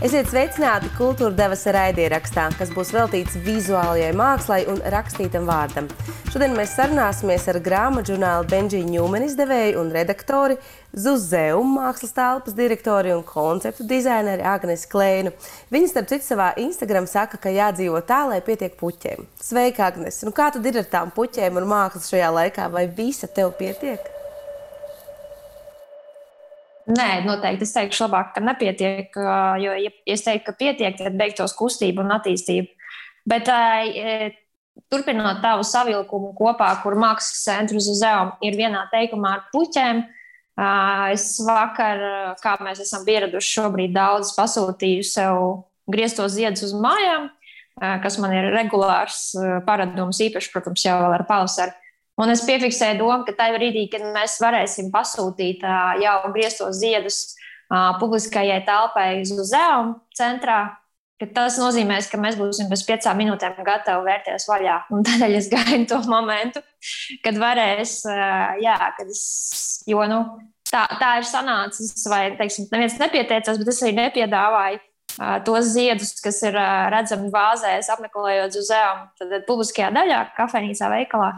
Esiet sveicināti kultūra devas raidierakstā, kas būs veltīts vizuālajai mākslai un rakstītam vārdam. Šodien mēs sarunāsimies ar grāmatu žurnāla Benģiju Ņūmeni izdevēju un redaktori, Zuzeum mākslas telpas direktori un konceptu dizaineri Agnesi Klēnu. Viņa, starp citu, savā Instagram saka, ka jādzīvo tā, lai pietiek puķiem. Sveika, Agnes! Nu, kā tad ir ar tām puķiem un mākslas šajā laikā? Vai visa tev pietiek? Nē, noteikti es teikšu, labāk, ka nepietiek. Jo, ja es teiktu, ka pietiek, tad beigtos kustība un attīstība. Bet turpinot tavu savilkumu kopā, kur mākslas centrs uz zemes ir vienā teikumā ar puķiem, es vakar, kā mēs esam pieraduši, šobrīd daudz pasūtīju sev grieztos ziedus uz mājām, kas man ir regulārs paradums, īpaši, protams, jau ar pavasaru. Un es piefiksēju domu, ka tajā brīdī, kad mēs varēsim pasūtīt jau grieztos ziedus publiskajai telpai uz Zēmu centrā, tas nozīmēs, ka mēs būsim pēc piecām minūtēm gatavi vērties vaļā. Un tādēļ es gaidu to momentu, kad varēs, jā, kad es, jo, nu, tā, tā ir sanācis, vai, teiksim, neviens nepieteicās, bet es arī nepiedāvāju tos ziedus, kas ir redzami vāzēs, apmeklējot uz Zēmu, tad publiskajā daļā, kafejnīcā, veikalā.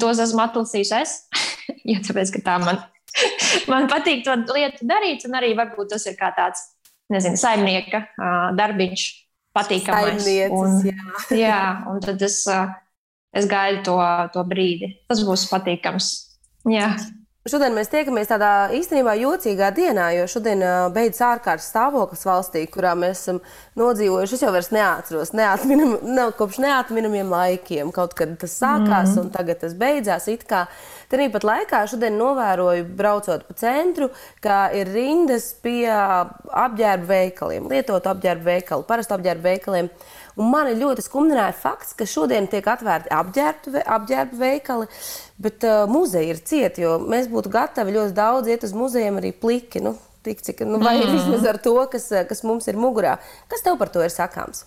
Tos esmu atlasījis es, jo tāpēc, tā man, man patīk to lietu darīt, un arī varbūt tas ir kā tāds, nezinu, saimnieka darbiņš, patīkamais. Un, jā. jā, un tad es, es gaidu to, to brīdi. Tas būs patīkams. Jā. Šodien mēs tiekamies tādā īstenībā jocīgā dienā, jo šodien beidzas ārkārtas stāvoklis valstī, kurā mēs esam nodzīvojuši. Es jau vairs neatceros, neatminam, ne, kopš neatminamiem laikiem. Kaut kad tas sākās, mm. un tagad tas beidzās. Tāpat laikā šodien novēroju, braucot pa centru, ka ir rindas pie apģērba veikaliem, lietotu apģērba veikalu, parastu apģērba veikaliem. Un mani ļoti skumdināja fakts, ka šodien tiek atvērti apģērbu, apģērbu veikali, bet uh, muzeji ir cieti, jo mēs būtu gatavi ļoti daudz iet uz muzejiem arī pliki. Nu, tik, cik, nu, vai mm. vismaz ar to, kas, kas mums ir mugurā. Kas tev par to ir sakāms?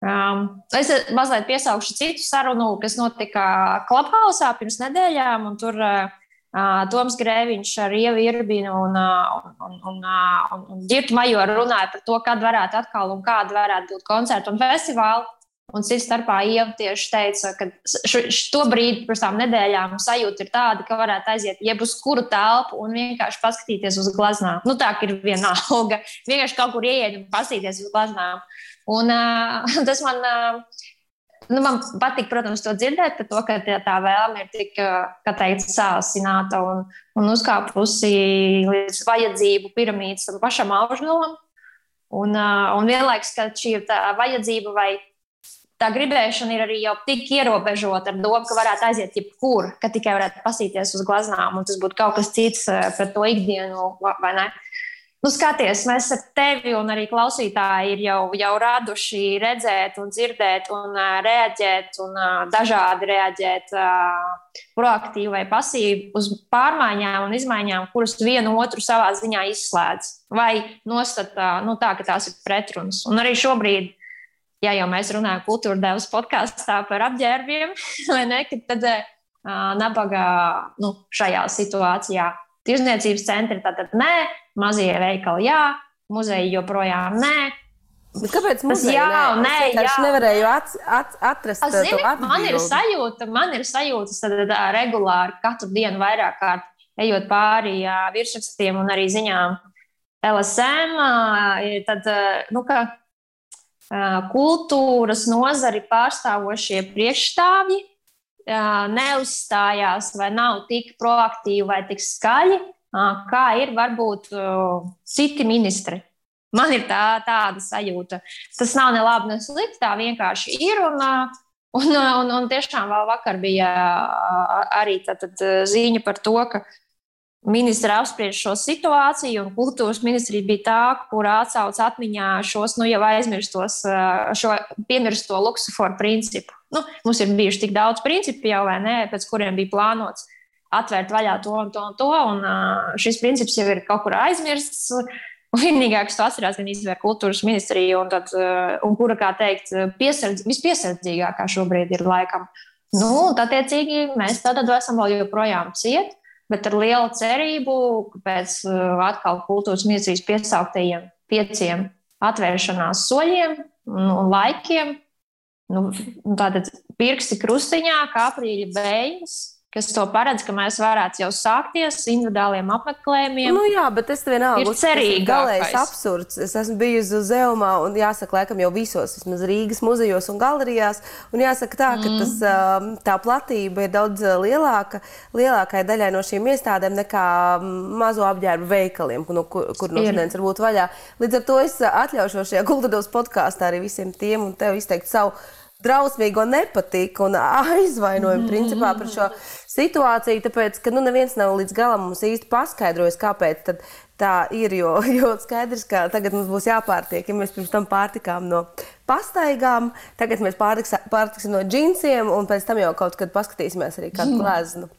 Um, es mazliet piesaukšu citu sarunu, kas notika Clubhouse pirms nedēļām. Tur uh, Toms Grēviņš ar Ievu Irbinu un, un, un, un, un, un Girtu Majoru runāja par to, kad varētu atkal un kāda varētu būt koncerta un festivāla. Un cits starpā Ieva tieši teica, ka šo brīdi pirms tām nedēļām sajūta ir tāda, ka varētu aiziet jebuz kuru telpu un vienkārši paskatīties uz glaznām. Nu, tā ir viena alga. Vienkārši kaut kur ieiet un paskatīties uz glaznām. Un, uh, tas man uh, Nu, man patīk, protams, to dzirdēt, par to, ka tā vēlme ir tik, kā teikt, sāsināta un, un uzkāpusi līdz vajadzību piramīdas pašam augšgalam. Un, un vienlaikus, ka šī vajadzība vai tā gribēšana ir arī jau tik ierobežota ar domu, ka varētu aiziet jebkur, ka tikai varētu pasīties uz glaznām, un tas būtu kaut kas cits par to ikdienu, vai ne? Nu, skaties, mēs ar tevi un arī klausītāji ir jau, jau raduši redzēt, un dzirdēt, un uh, reaģēt, un uh, dažādi reaģēt, uh, proaktīvi vai pasīvi uz pārmaiņām un izmaiņām, kuras vienu otru savā ziņā izslēdz. Vai nostata nu, tā, ka tās ir pretrunas. Un arī šobrīd, ja jau mēs runājam kultūra devas podkāstā par apģērbiem, ne, tad uh, nabaga nu, šajā situācijā tirzniecības centri tātad nē mazie veikali, jā, muzeji joprojām nē. Bet kāpēc mums jā, nē, nē es jā, nevarēju at, at, atrast to atbildi? Man ir sajūta, man ir sajūta tad, regulāri katru dienu vairāk kārt ejot pāri virsrakstiem un arī ziņām LSM, tad, nu, ka kultūras nozari pārstāvošie priekšstāvji neuzstājās vai nav tik proaktīvi vai tik skaļi, kā ir varbūt citi ministri. Man ir tā, tāda sajūta. Tas nav ne labi, ne slikti. Tā vienkārši ir. Un, un, un, un tiešām vēl vakar bija arī ziņa par to, ka ministri apspriež šo situāciju, un kultūras ministrija bija tā, kur atsauca atmiņā šos nu, jau aizmirstos, šo piemirsto luksuforu principu. Nu, mums ir bijuši tik daudz principu jau, vai ne, pēc kuriem bija plānots atvērt vaļā to un to un to. Un, šis princips jau ir kaut kur aizmirsts. Vienīgā, kas to atcerās, gan izvēr kultūras ministrija, un, tad, un kura, kā teikt, piesardz, vispiesardzīgākā šobrīd ir laikam. Nu, un, attiecīgi, mēs tad esam vēl joprojām cieti, bet ar lielu cerību, ka pēc uh, atkal kultūras ministrijas piesauktajiem pieciem atvēršanās soļiem un, laikiem. Nu, tātad pirksti krustiņā, kā aprīļa beigas, kas to paredz, ka mēs varētu jau sākties individuāliem apmeklējumiem. Nu, jā, bet es vienalga ir cerīgi. Galējais absurds. Es esmu bijusi uz Zelmā un jāsaka, laikam jau visos, vismaz Rīgas muzejos un galerijās. Un jāsaka tā, ka tas, mm. tā platība ir daudz lielāka, lielākai daļai no šīm iestādēm nekā mazo apģērbu veikaliem, no kur, kur no šodienas var būt vaļā. Līdz ar to es atļaušos šajā Guldados podkāstā arī visiem tiem un tev izteikt savu drausmīgo nepatiku un aizvainojumu mm. principā par šo situāciju, tāpēc, ka nu, neviens nav līdz galam mums īsti paskaidrojis, kāpēc tā ir. Jo, jo skaidrs, ka tagad mums būs jāpārtiek, ja mēs pirms tam pārtikām no pastaigām, tagad mēs pārtiksim no džinsiem, un pēc tam jau kaut kad paskatīsimies arī kādu gleznu.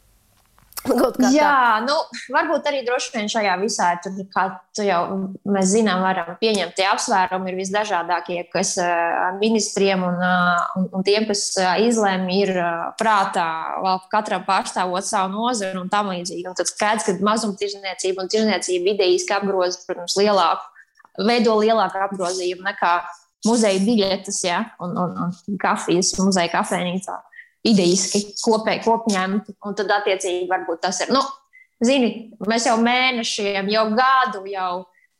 Jā, nu, varbūt arī droši vien šajā visā, tur, kā jau mēs zinām, varam pieņemt tie apsvērumi, ir visdažādākie, kas ar ministriem un, un, un tiem, kas izlēma, ir prātā vēl katram pārstāvot savu nozari un tam līdzīgi. Un tad skaidrs, ka mazumtirdzniecība un tirdzniecība idejiski apgroza, protams, lielāku, veido lielāku apgrozījumu nekā muzeja biļetes ja? un, un, un kafijas muzeja kafejnīcā idejiski kopēji kopņemt, un tad attiecīgi varbūt tas ir. Nu, zini, mēs jau mēnešiem, jau gadu jau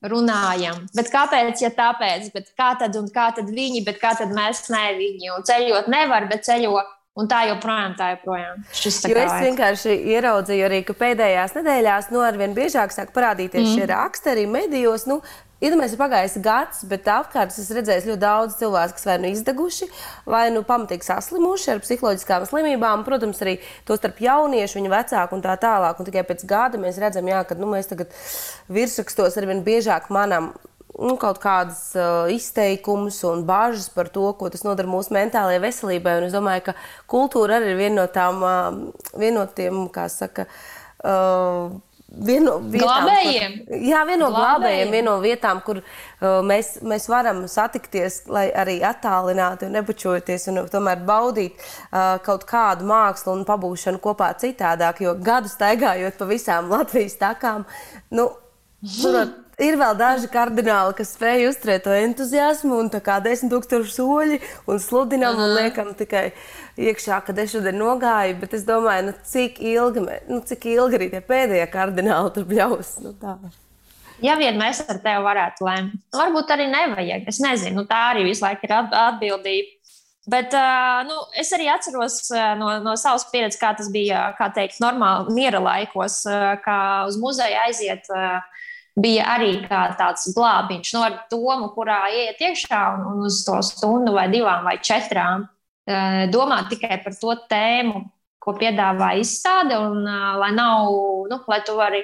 runājam. Bet kāpēc? Ja tāpēc, bet kā tad un kā tad viņi, bet kā tad mēs ne viņi? Un ceļot nevar, bet ceļo. Un tā joprojām, tā joprojām. Jo es vienkārši ieraudzīju arī, ka pēdējās nedēļās nu, arvien biežāk sāk parādīties mm. šie raksti arī medijos. Nu, Iedomājieties, ir pagājis gads, bet apkārt es redzēju ļoti daudz cilvēku, kas vai nu izdeguši, vai nu pamatīgi saslimuši ar psiholoģiskām slimībām. Protams, arī to starp jauniešu, viņu vecāku un tā tālāk. Un tikai pēc gada mēs redzam, jā, ka nu, mēs tagad virsrakstos arvien biežāk manām nu, kaut kādas uh, izteikumus un bažas par to, ko tas nodara mūsu mentālajai veselībai. Un es domāju, ka kultūra arī ir viena no tām, uh, viena no tiem, kā saka, uh, Viena no vietām, glābējiem. Kur, jā, viena no glābējiem, viena no vietām, kur uh, mēs, mēs varam satikties, lai arī attālināti un nebučojoties, un tomēr baudīt uh, kaut kādu mākslu un pabūšanu kopā citādāk. Jo gadu staigājot pa visām Latvijas takām, nu, turot, ir vēl daži kardināli, kas spēj uzturēt to entuziasmu un tā kā desmit tūkstoši soļi un sludinām -huh. un liekam tikai iekšā, kad es šodien nogāju. Bet es domāju, nu, cik, ilgi, nu, cik ilgi arī tie pēdējie kardināli tur bļaus. Nu, tā. Ja vien mēs ar tevi varētu lemt, nu, varbūt arī nevajag. Es nezinu, nu, tā arī visu laiku ir atbildība. Bet nu, es arī atceros no, no savas pieredzes, kā tas bija kā teikt, normāli miera laikos, kā uz muzeju aiziet. Uh, bija arī tāds glābiņš, no nu, domu, kurā iet iekšā un, un uz to stundu vai divām vai četrām eh, domāt tikai par to tēmu, ko piedāvā izstāde, un eh, lai nav, nu, lai tu vari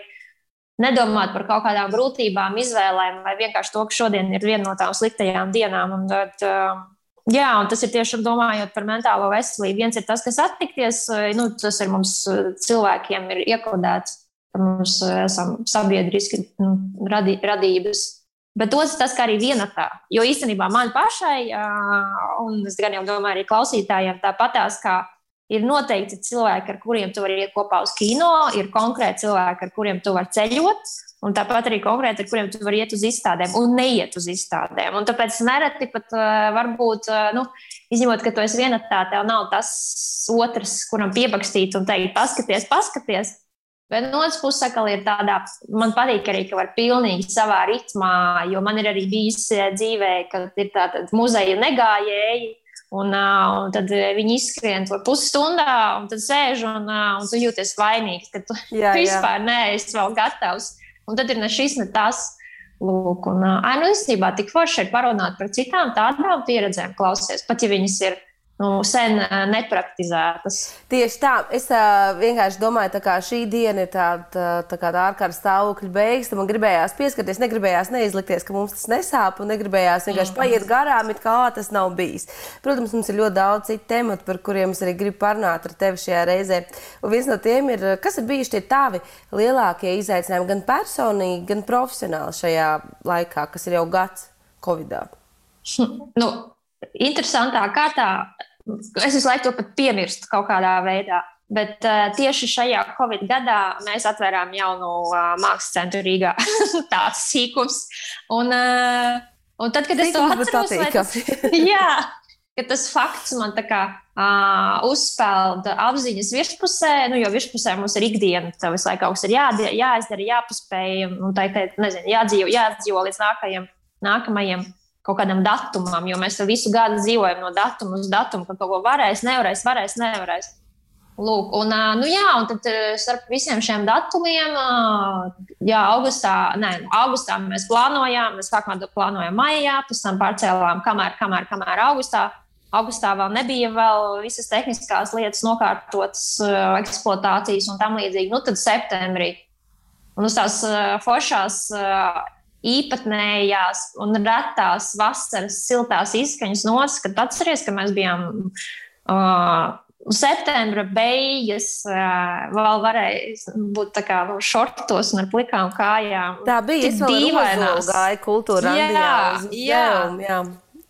nedomāt par kaut kādām grūtībām, izvēlēm, vai vienkārši to, ka šodien ir viena no tām sliktajām dienām. Un tad, eh, jā, un tas ir tieši domājot par mentālo veselību. Viens ir tas, kas attikties, nu, tas ir mums cilvēkiem ir iekodēts Mums eh, esam sabiedriski nu, radi, radības. Bet otrs tas, kā arī viena tā. Jo īstenībā man pašai, un es gan jau domāju, arī klausītājiem tāpatās, kā ir noteikti cilvēki, ar kuriem tu vari iet kopā uz kino, ir konkrēti cilvēki, ar kuriem tu vari ceļot. Un tāpat arī konkrēti, ar kuriem tu vari iet uz izstādēm un neiet uz izstādēm. Un tāpēc nereti pat uh, varbūt, uh, nu, izņemot, ka tu esi viena tā, tev nav tas otrs, kuram piebakstīt un teikt, paskaties, paskaties. Bet no otras puses, atkal ir tādā, man patīk arī, ka var pilnīgi savā ritmā, jo man ir arī bijis eh, dzīvē, ka ir tāda muzeja negājēji. Un, uh, un tad viņi izskrien to pusstundā, un tad sēž un, uh, un tu jūties vainīgs, ka tu, jā, vispār neesi vēl gatavs. Un tad ir ne šis, ne tas. Lūk, un, uh, nu, īstenībā tik forši ir parunāt par citām tādām pieredzēm, klausies, pat ja viņas ir nu, sen nepraktizētas. Tieši tā, es uh, vienkārši domāju, ka šī diena ir tāda tā tā ārkārtas stāvokļa beigas. Man gribējās pieskarties, negribējās neizlikties, ka mums tas nesāp, un negribējās vienkārši mm. paiet garām, it kā tas nav bijis. Protams, mums ir ļoti daudz citu tematu, par kuriem es arī gribu parunāt ar tevi šajā reizē. Un viens no tiem ir, kas ir bijuši tie tavi lielākie izaicinājumi gan personīgi, gan profesionāli šajā laikā, kas ir jau gads Covid-19? Nu, interesantā kārtā es visu laiku to pat piemirstu kaut kādā veidā. Bet uh, tieši šajā Covid gadā mēs atvērām jaunu uh, mākslas centru Rīgā. Tāds sīkums. Un, uh, un tad, kad Sīkums, es to atceros, tas, jā, ka tas fakts man tā kā uh, uzspēlda apziņas virspusē, nu, jo virspusē mums ir ikdiena, tev visu laiku kaut kas ir jādara, jāizdara, jāpaspēj, un tā ir, nezinu, jādzīvo, jādzīvo līdz nākajam, nākamajam kaut kādam datumam, jo mēs visu gadu dzīvojam no datuma uz datumu, ka kaut ko varēs, nevarēs, varēs, nevarēs. Lūk, un, nu jā, un tad starp visiem šiem datumiem, jā, augustā, nē, augustā mēs plānojām, mēs sākumā plānojām maijā, pēc tam pārcēlām, kamēr, kamēr, kamēr augustā. Augustā vēl nebija vēl visas tehniskās lietas nokārtotas, eksploatācijas un tam līdzīgi. Nu, tad septembrī. Un uz tās foršās, īpatnējās un retās vasaras siltās izskaņas nots, kad atceries, ka mēs bijām. Uh, Septembra beigas vēl varēja būt tā kā šortos un ar plikām kājām. Tā bija. Vēl gāju kultūra jā, jā. Zēum, jā.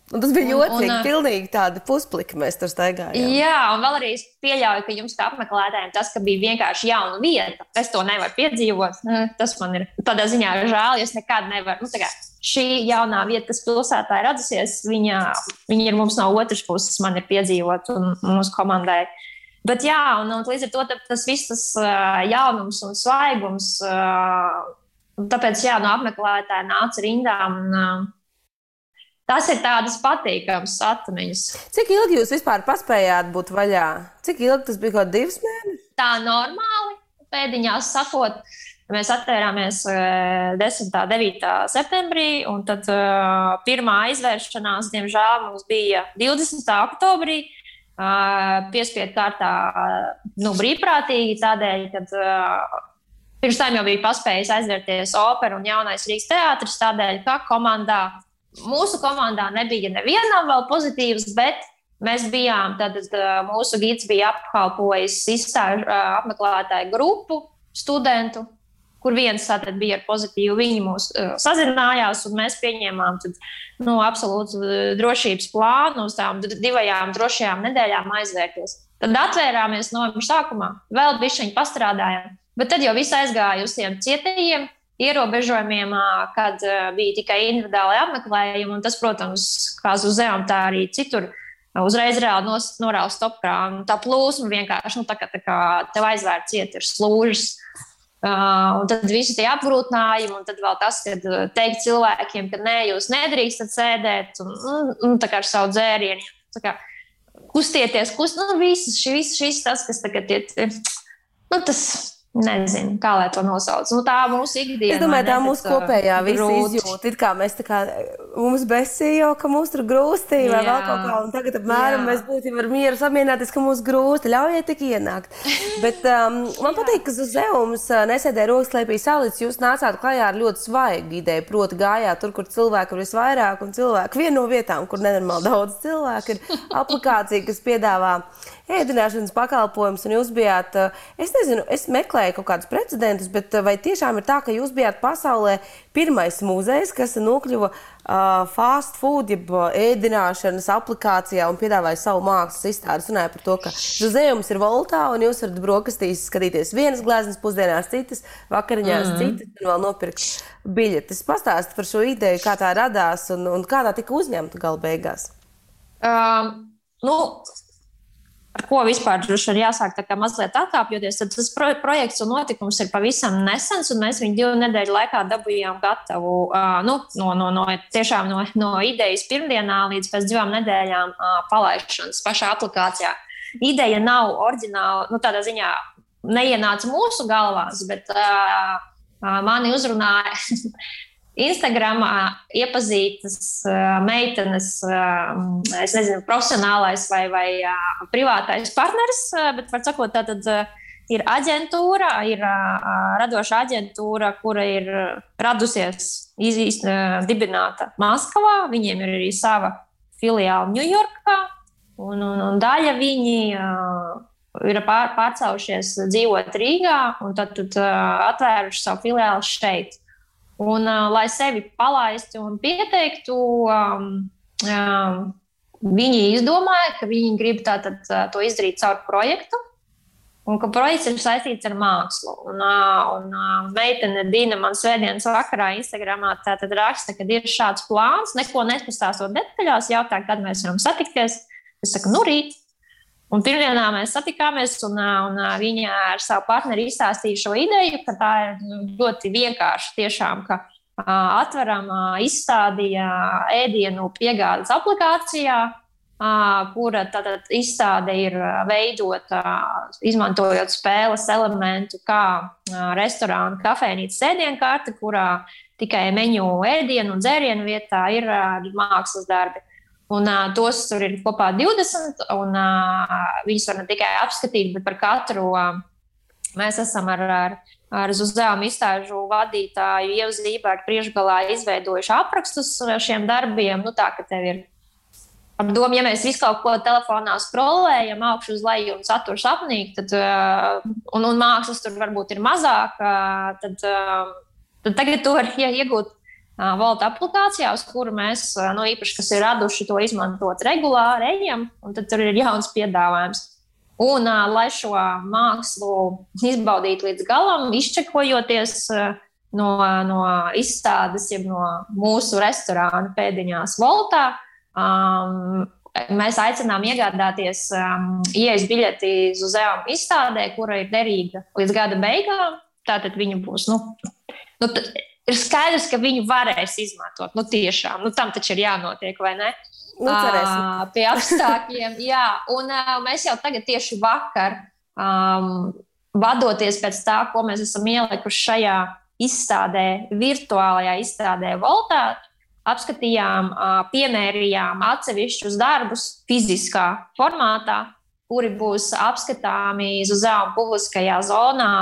Un tas bija jocīgi. Pilnīgi tādi puspliki mēs tur staigājām. Jā, un vēl arī es pieļauju, ka jums kā apmeklētājiem tas, ka bija vienkārši jauna vieta, es to nevaru piedzīvot. Tas man ir tādā ziņā žēl, jo es nekad nevaru. Nu, kā, šī jaunā vieta, kas pilsētā ir radusies, viņa, viņa ir mums no otras puses, man ir piedzīvot un mūsu komandai. Bet jā, un, un līdz ar to tas viss tas jaunums un svaigums. Tāpēc, jā, no apmeklētāja nāca rindām. Un, Tas ir tādas patīkamas atmiņas. Cik ilgi jūs vispār paspējāt būt vaļā? Cik ilgi tas bija? Kaut divas mēnešus? Tā normāli, pēdiņās sakot, mēs atvērāmies 10. un 9. septembrī, un tad uh, pirmā aizvēršanās, diemžēl, mums bija 20. oktobrī. Uh, piespiedu kārtā, nu, brīvprātīgi, tādēļ, ka uh, pirms tam jau bija paspējis aizvērties opera un jaunais Rīgas teātris, tādēļ, ka komandā Mūsu komandā nebija nevienam vēl pozitīvs, bet mēs bijām, tad mūsu gids bija apkalpojis izstāžu apmeklētāju grupu studentu, kur viens tātad bija ar pozitīvu. Viņi mūs uh, sazinājās, un mēs pieņēmām tad, nu, absolūtu drošības plānu uz tām divām drošajām nedēļām aizvērties. Tad atvērāmies novembra sākumā, vēl bišķiņi pastrādājām, bet tad jau viss aizgāja uz tiem cietajiem ierobežojumiem, kad bija tikai individuāli apmeklējumi. Tas, protams, kā uz Zemes, tā arī citur. Uzreiz reāli norāda stopkrānu. Tā plūsma vienkārši nu, tā kā, tā kā tev aizvērts iet, ir slūžas. Uh, un tad visi tie apgrūtinājumi, un tad vēl tas, ka teikt cilvēkiem, ka nē, jūs nedrīkstat sēdēt un, un, un tā kā ar savu dzērienu. Kustieties, kust, nu, viss šis, šis tas, kas tagad ir, nu, tas Nezinu, kā lai to nosauc. Nu, tā mūsu ikdiena. Es domāju, tā mūsu kopējā izjūta. It kā mēs tā kā mums besīja, ka mūs tur grūstī vai vēl kaut kā. Un tagad apmēram Jā. mēs būtu ar mieru samierināties, ka mūs grūsti. Ļaujiet tik ienākt. Bet um, man patīk, ka uz Zemes uh, nesēdēja rokas klēpī salīdz. Jūs nācāt klajā ar ļoti svaigu ideju. Proti, gājāt tur, kur cilvēku ir visvairāk un cilvēku viena no vietām, kur nenormāli daudz cilvēku ir aplikācija, kas piedāvā ēdināšanas pakalpojumus, un jūs bijāt, eh, es nezinu, es meklēju kaut kādus precedentus, bet eh, vai tiešām ir tā, ka jūs bijāt pasaulē pirmais muzejs, kas nokļuva uh, fast food, jeb ēdināšanas aplikācijā un piedāvāja savu mākslas izstādi? Es runāju par to, ka muzejums ir voltā, un jūs varat brokastīs skatīties vienas gleznas, pusdienās citas, vakariņās mm -hmm. citas, un vēl nopirkt biļetes. Pastāstiet par šo ideju, kā tā radās un, un kā tā tika uzņemta gala beigās. Um, nu, ko vispār vien jāsāk tā kā mazliet atkāpjoties, tad tas pro projekts un notikums ir pavisam nesens, un mēs viņu divu nedēļu laikā dabūjām gatavu uh, nu, no, no, no, tiešām no, no idejas pirmdienā līdz pēc divām nedēļām uh, palaišanas pašā aplikācijā. Ideja nav oriģināla, nu, tādā ziņā neienāca mūsu galvās, bet uh, mani uzrunāja Instagramā iepazītas meitenes, es nezinu, profesionālais vai, vai privātais partneris, bet, var sakot, tā tad ir aģentūra, ir radoša aģentūra, kura ir radusies, izīst, uh, dibināta Maskavā. Viņiem ir arī sava filiāla Ņujorkā, un, un, un daļa viņi ir pār, pārcēlušies dzīvot Rīgā, un tad, tad atvēruši savu filiāli šeit. Un, uh, lai sevi palaistu un pieteiktu, um, um, viņi izdomāja, ka viņi grib tātad, to izdarīt caur projektu. un ka projekts ir saistīts ar mākslu. Un, un, meitene Dina man svētdienas vakarā Instagramā raksta, ka ir šāds plāns, neko nepastāstot detaļās, jautā, kad mēs varam satikties. Es saku, nu rīt. Un pirmdienā mēs satikāmies, un, un viņa ar savu partneri izstāstīja šo ideju, ka tā ir ļoti vienkārša. Tiešām, ka atveram izstādi ēdienu piegādes aplikācijā, kura tātad izstāde ir veidota izmantojot spēles elementu, kā restorāna, kafejnīcas ēdienkarte, kurā tikai menu ēdienu un dzērienu vietā ir mākslas darbi. Un, uh, tos tur ir kopā 20, un uh, viņus var ne tikai apskatīt, bet par katru uh, mēs esam ar, ar, ar Zuzēmu izstāžu vadītāju Ievu ar priekšgalā izveidojuši aprakstus šiem darbiem. Nu, tā, ar domu, ja mēs visu kaut ko telefonā skrolējam, augšu uz leju un saturs apnīk, tad, uh, un, un mākslas tur varbūt ir mazāk, uh, tad, uh, tad tagad to var iegūt. Valda aplikācijā, uz kuru mēs, nu, īpaši, kas ir raduši to izmantot regulāri, ejam, un tad tur ir jauns piedāvājums. Un, lai šo mākslu izbaudītu līdz galam, izčekojoties no, no izstādes, jeb no mūsu restorāna pēdiņās Voltā, Um, mēs aicinām iegādāties um, ielas biļeti uz uzdevumu izstādē, kura ir derīga līdz gada beigām. Tātad viņa būs. Nu, nu, ir skaidrs, ka viņu varēs izmantot. Nu, tiešām, nu, tam taču ir jānotiek, vai ne? Nu, uh, pie apstākļiem, jā. Un uh, mēs jau tagad, tieši vakar, um, vadoties pēc tā, ko mēs esam ielikuši šajā izstādē, virtuālajā izstādē Voltā, apskatījām, piemērījām atsevišķus darbus fiziskā formātā, kuri būs apskatāmi uz uzdevuma publiskajā zonā.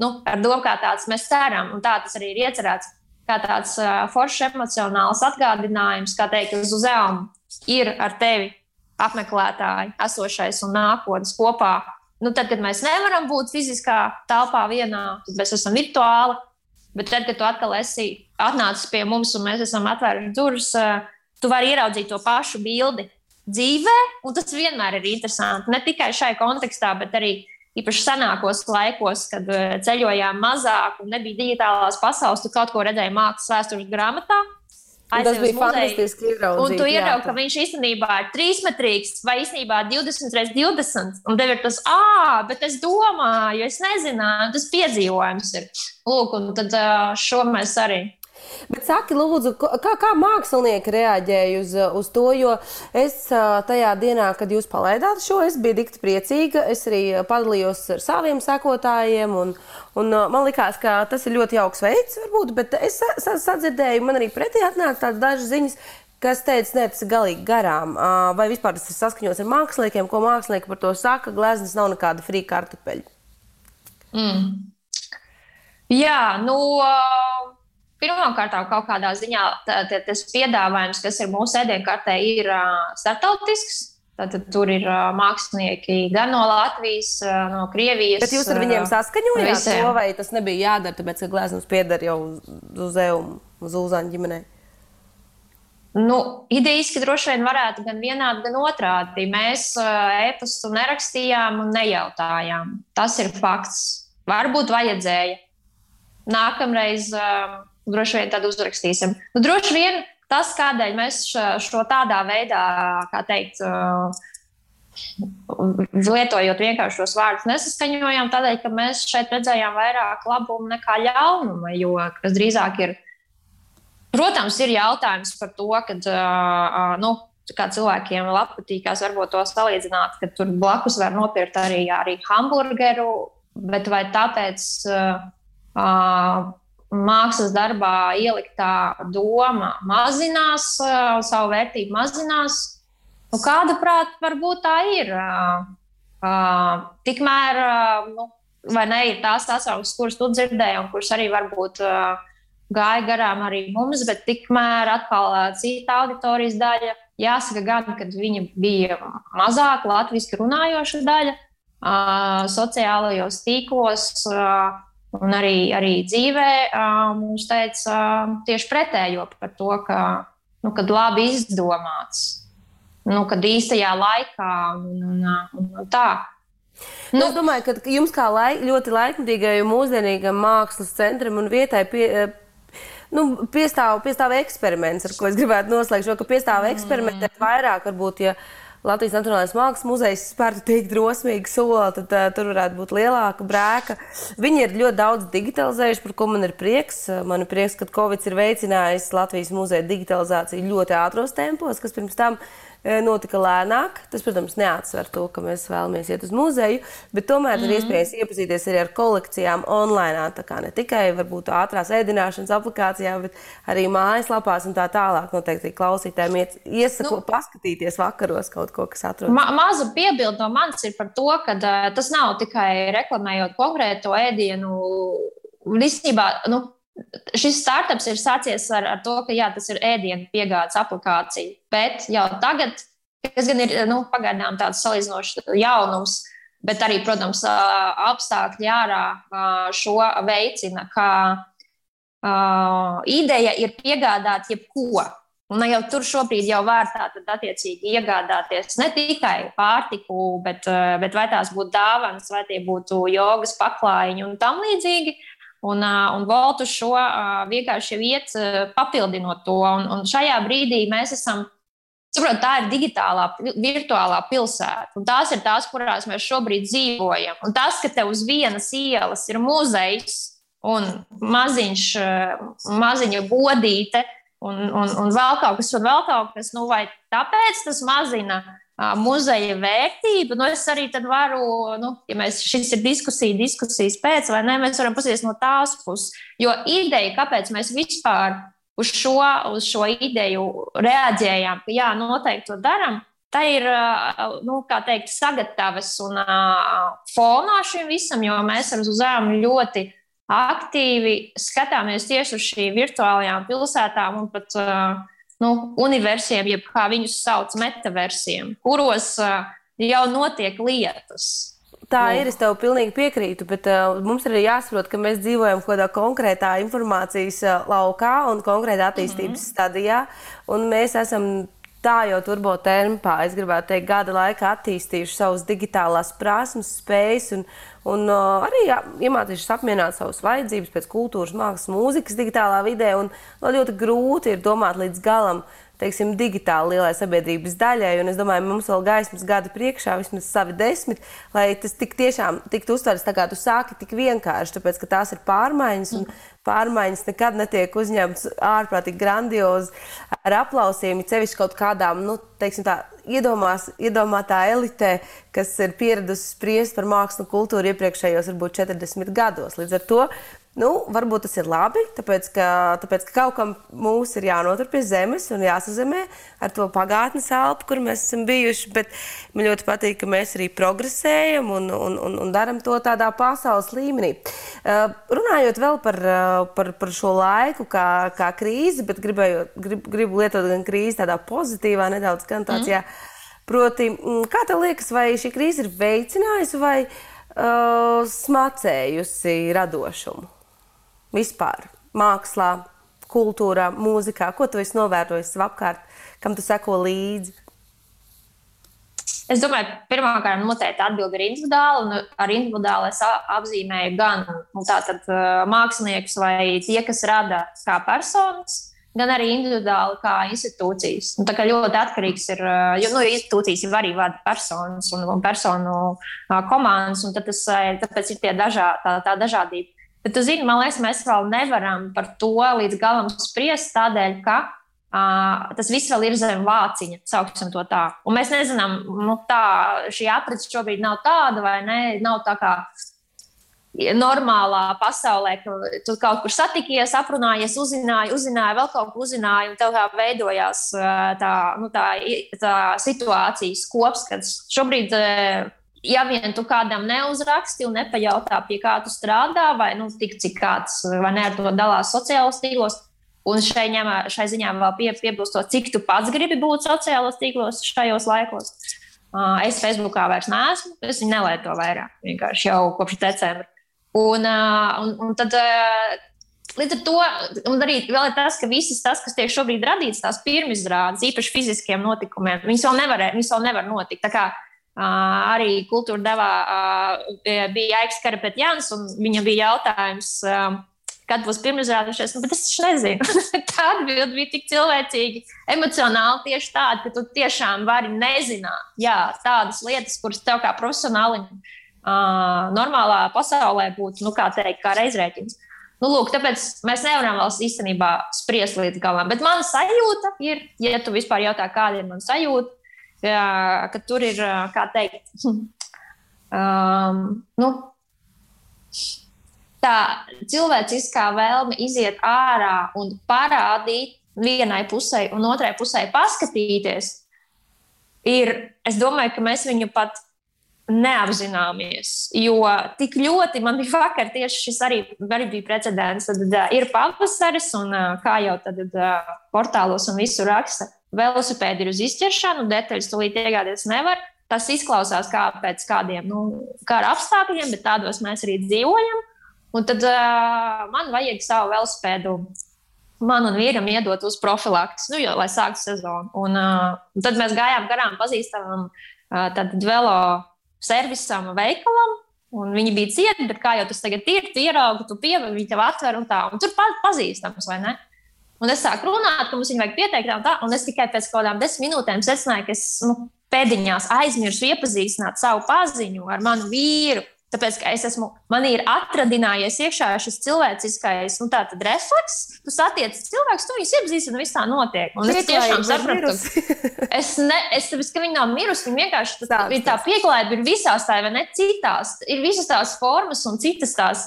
Nu, ar domu, kā tāds mēs ceram, un tā tas arī ir iecerēts, kā tāds foršs emocionāls atgādinājums, kā teikt, uz uzdevuma ir ar tevi apmeklētāji, esošais un nākotnes kopā. Nu, tad, kad mēs nevaram būt fiziskā telpā vienā, tad mēs esam virtuāli. Bet tad, kad tu atkal esi atnācis pie mums un mēs esam atvēruši durvis, tu vari ieraudzīt to pašu bildi dzīvē, un tas vienmēr ir interesanti. Ne tikai šai kontekstā, bet arī īpaši senākos laikos, kad eh, ceļojām mazāk un nebija digitālās pasaules, tu kaut ko redzēji mākslas vēstures grāmatā. Tas bija fantastiski. Un tu ieraugi, ka viņš īstenībā ir trīsmetrīgs vai īstenībā 20 x 20. Un tev ir tas, ah, bet es domāju, es nezināju, tas piedzīvojums ir. Lūk, un tad šo mēs arī Bet saki, lūdzu, kā, kā mākslinieki reaģēja uz, uz to? Jo es tajā dienā, kad jūs palaidāt šo, es biju dikti priecīga. Es arī padalījos ar saviem sekotājiem. Un, un man liekas, ka tas ir ļoti jauks veids, varbūt, bet es sadzirdēju, man arī pretī atnāca dažas ziņas. Kas teica, ne, tas ir galīgi garām. Vai vispār tas ir saskaņots ar māksliniekiem, ko mākslinieki par to saka? Gleznas nav nekāda free kartupeļa. Mm. Jā, nu, Pirmkārt, kaut kādā ziņā tā, tā, tas piedāvājums, kas ir mūsu ēdienkartē, ir uh, startautisks. Tātad tur ir uh, mākslinieki gan no Latvijas, uh, no Krievijas. Bet jūs ar viņiem saskaņojāt to, vai tas nebija jādara, tāpēc, ka glezniecības pieder jau uz Eumu, uz Uzāņu ģimenei? Nu, idejiski droši vien varētu gan vienādi, gan otrādi. Mēs e-pastu nerakstījām un nejautājām. Tas ir fakts. Varbūt vajadzēja. Nākamreiz droši vien tad uzrakstīsim. Nu, droši vien tas, kādēļ mēs šo tādā veidā, kā teikt, lietojot vienkārši šos vārdus, nesaskaņojām, tādēļ, ka mēs šeit redzējām vairāk labumu nekā ļaunumu, jo tas drīzāk ir. Protams, ir jautājums par to, ka uh, nu, kā cilvēkiem patīkās varbūt to salīdzināt, ka tur blakus var nopirkt arī, arī hamburgeru, bet vai tāpēc uh, uh, mākslas darbā ieliktā doma mazinās, uh, savu vērtību mazinās. Nu, kāda prāta varbūt tā ir? Uh, uh, tikmēr, nu, vai ne, ir tās atsauksmes, kuras tu dzirdēji, un kuras arī varbūt gāja garām arī mums, bet tikmēr atkal cita auditorijas daļa. Jāsaka, gan, kad viņa bija mazāk latviešu runājoša daļa, sociālajos tīklos. Uh, Un arī, arī dzīvē uh, mums teica uh, tieši pretējo par to, ka nu, kad labi izdomāts, nu, kad īstajā laikā un, un, un, un tā. Nu, es domāju, ka jums kā laik, ļoti laikmatīgam, mūsdienīgam mākslas centram un vietai pie, nu, piestāv, piestāv eksperiments, ar ko es gribētu noslēgt šo, ka piestāv eksperimentēt vairāk, varbūt, ja Latvijas Nacionālais Mākslas muzejs spērtu tik drosmīgu soli, tad uh, tur varētu būt lielāka brēka. Viņi ir ļoti daudz digitalizējuši, par ko man ir prieks. Man ir prieks, ka Covid ir veicinājis Latvijas muzeja digitalizāciju ļoti ātros tempos, kas pirms tam notika lēnāk. Tas, protams, neatsver to, ka mēs vēlamies iet uz muzeju, bet tomēr mm ir mhm. iespējams iepazīties arī ar kolekcijām online. Tā kā ne tikai varbūt ātrās ēdināšanas aplikācijā, bet arī mājaslapās un tā tālāk. Noteikti klausītājiem iesaku nu, paskatīties vakaros kaut ko, kas atrodas. Ma maza piebilde no manis ir par to, ka uh, tas nav tikai reklamējot konkrēto ēdienu. Un īstenībā nu, Šis startups ir sācies ar, ar to, ka jā, tas ir ēdienu piegādes aplikācija. Bet jau tagad, kas gan ir nu, pagaidām tāds salīdzinošs jaunums, bet arī, protams, apstākļi ārā šo veicina, ka uh, ideja ir piegādāt jebko. Un jau tur šobrīd jau vērtā tad attiecīgi iegādāties ne tikai pārtiku, bet, bet vai tās būtu dāvanas, vai tie būtu jogas paklājiņi un tam līdzīgi. Uh, Un, un Voltu šo vienkārši iet papildinot to. Un, un šajā brīdī mēs esam, saprot, tā ir digitālā, virtuālā pilsēta. Un tās ir tās, kurās mēs šobrīd dzīvojam. Un tas, ka tev uz vienas ielas ir muzejs un maziņš, maziņa bodīte un, un, un vēl kaut kas, un vēl kaut kas, nu vai tāpēc tas mazina muzeja vērtību. Nu, es arī varu, nu, ja mēs šis ir diskusija, diskusijas pēc, vai ne, mēs varam paskatīties no tās puses. Jo ideja, kāpēc mēs vispār uz šo, uz šo ideju reaģējām, ka jā, noteikti to darām. Tā ir nu, teikt, sagatavas un uh, fonā šim visam, jo mēs ar Zuzēnu ļoti aktīvi skatāmies tieši uz šīm virtuālajām pilsētām un pat uh, nu, universiem, jeb kā viņus sauc, metaversiem, kuros uh, jau notiek lietas. Tā ir, es tev pilnīgi piekrītu, bet uh, mums ir jāsaprot, ka mēs dzīvojam kaut kādā konkrētā informācijas uh, laukā un konkrētā attīstības mm -hmm. stadijā. Mēs esam tā jau turbo tempā, es gribētu teikt, gada laikā attīstījuši savas digitālās prasmes, spējas un, un uh, arī iemācījušies apmierināt savas vajadzības pēc kultūras, mākslas, mūzikas digitālā vidē. Un, no, ļoti grūti ir domāt līdz galam. Teiksim, digitāli lielai sabiedrības daļai, un es domāju, mums vēl gaismas gadi priekšā, vismaz savi desmit, lai tas tik tiešām tiktu uztverts tā, kā tu sāki, tik vienkārši, tāpēc, ka tās ir pārmaiņas, un pārmaiņas nekad netiek uzņemtas ārprātīgi grandiozi ar aplausiem, ja sevišķi kaut kādām, nu, teiksim tā, iedomās, iedomātā elitē, kas ir pieradusi spriest par mākslu kultūru iepriekšējos, varbūt 40 gados. Līdz ar to Nu, varbūt tas ir labi, tāpēc ka, tāpēc, ka kaut kam mūs ir jānotur pie zemes un jāsazemē ar to pagātnes elpu, kur mēs esam bijuši. Bet man ļoti patīk, ka mēs arī progresējam un, un, un, un darām to tādā pasaules līmenī. Uh, runājot vēl par, uh, par, par šo laiku, kā, kā krīzi, bet gribēju, grib, gribu lietot gan krīzi tādā pozitīvā, nedaudz gan tāds, mm. jā. Proti, kā tev liekas, vai šī krīze ir veicinājusi vai uh, smacējusi radošumu? Vispār mākslā, kultūrā, mūzikā? Ko tu esi novērojis apkārt, kam tu seko līdzi? Es domāju, pirmkārt, noteikti atbilde ir individuāla, un ar individuāli es apzīmēju gan nu, tātad, māksliniekus vai tie, kas rada kā personas, gan arī individuāli kā institūcijas. Un, tā kā ļoti atkarīgs ir, jo nu, institūcijas jau arī vada personas un, un personu komandas, un tas, tāpēc ir tie dažā, tā, tā dažādība. Bet, tu zini, man liekas, mēs vēl nevaram par to līdz galam spriest, tādēļ, ka uh, tas viss vēl ir zem vāciņa, sauksim to tā. Un mēs nezinām, nu, tā šī aprits šobrīd nav tāda vai ne, nav tā kā normālā pasaulē, ka tu kaut kur satikies, aprunājies, uzzināji, uzzināji, vēl kaut ko uzzināji, un tev kā veidojās tā, nu, tā, tā situācijas kopskats. Šobrīd ja vien tu kādam neuzraksti un nepajautā, pie kā tu strādā, vai nu, tik cik kāds ne ar to dalās sociālos tīklos, un šai, ņemā, šai ziņā vēl pie, piebilstot, cik tu pats gribi būt sociālos tīklos šajos laikos. Uh, es Facebookā vairs neesmu, es viņu nelieto vairāk, vienkārši jau kopš decembra. Un, uh, un, un tad, uh, Līdz ar to, un arī vēl ir tas, ka visas tas, kas tiek šobrīd radīts, tās pirmizrādes, īpaši fiziskiem notikumiem, viņas vēl nevar, viņas vēl nevar notikt. Tā kā arī kultūra devā bija Aiks Karapetjans, un viņam bija jautājums, kad būs pirmizrādušies, nu, bet es nezinu. tā atbilde bija tik cilvēcīga, emocionāli tieši tāda, ka tu tiešām vari nezināt jā, tādas lietas, kuras tev kā profesionālim uh, normālā pasaulē būtu, nu, kā teikt, kā reizrēķins. Nu, lūk, tāpēc mēs nevaram vēl īstenībā spriest līdz galam. Bet mana sajūta ir, ja tu vispār jautā, kāda ir mana sajūta, ka tur ir, kā teikt, um, nu, tā cilvēciskā vēlme iziet ārā un parādīt vienai pusē un otrai pusē paskatīties, ir, es domāju, ka mēs viņu pat neapzināmies. Jo tik ļoti man bija vakar, tieši šis arī, arī bija precedents. Tad uh, ir pavasaris, un uh, kā jau tad uh, portālos un visur raksta, velosipēdi ir uz izķeršanu, detaļas tūlīt iegādāties nevar. Tas izklausās kā pēc kādiem nu, kara apstākļiem, bet tādos mēs arī dzīvojam. Un tad uh, man vajag savu velosipēdu. Man un vīram iedot uz profilaks, nu, jo, lai sāktu sezonu. Un, uh, tad mēs gājām garām pazīstamam uh, velo servisam, veikalam. Un viņi bija cieti, bet kā jau tas tagad ir, tu ieraugi, tu pievēri, viņi tev atver un tā. Un tur pazīstams, vai ne? Un es sāku runāt, ka mums viņa vajag pieteikt, un, tā, un es tikai pēc kaut kādām desmit minūtēm secināju, ka es nu, pēdiņās aizmirsu iepazīstināt savu paziņu ar manu vīru. Tāpēc, ka es esmu, man ir atradinājies iekšā šis cilvēciskais nu, refleks. Tu satiec cilvēku, tu viņus iepazīsti, un viss tā notiek. Un es tiešām sapratu, es, ne, es tevis, ka viņi nav mirusi. Viņi vienkārši tā, ir tā pieklājība, ir visās tā, vai ne citās. Ir visas tās formas un citas tās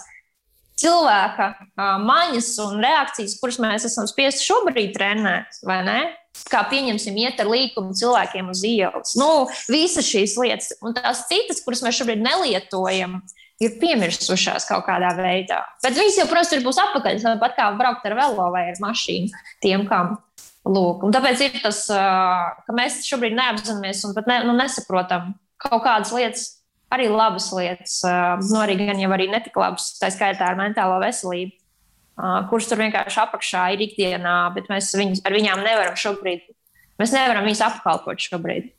cilvēka uh, maņas un reakcijas, kuras mēs esam spiesti šobrīd trenēt, vai ne? Kā pieņemsim, iet ar līkumu cilvēkiem uz ielas. Nu, visas šīs lietas, un tās citas, kuras mēs šobrīd nelietojam, ir piemirsušās kaut kādā veidā. Bet viņas jau, protams, tur būs atpakaļ. Tāpat kā braukt ar velo vai ar mašīnu, tiem, kam lūk. Un tāpēc ir tas, ka mēs šobrīd neapzināmies un pat ne, nu, nesaprotam kaut kādas lietas, arī labas lietas, nu, arī gan jau arī netik labas, tā skaitā ar mentālo veselību, kuras tur vienkārši apakšā ir ikdienā, bet mēs viņus, ar viņām nevaram šobrīd, mēs nevaram viņus apkalpot šobrīd.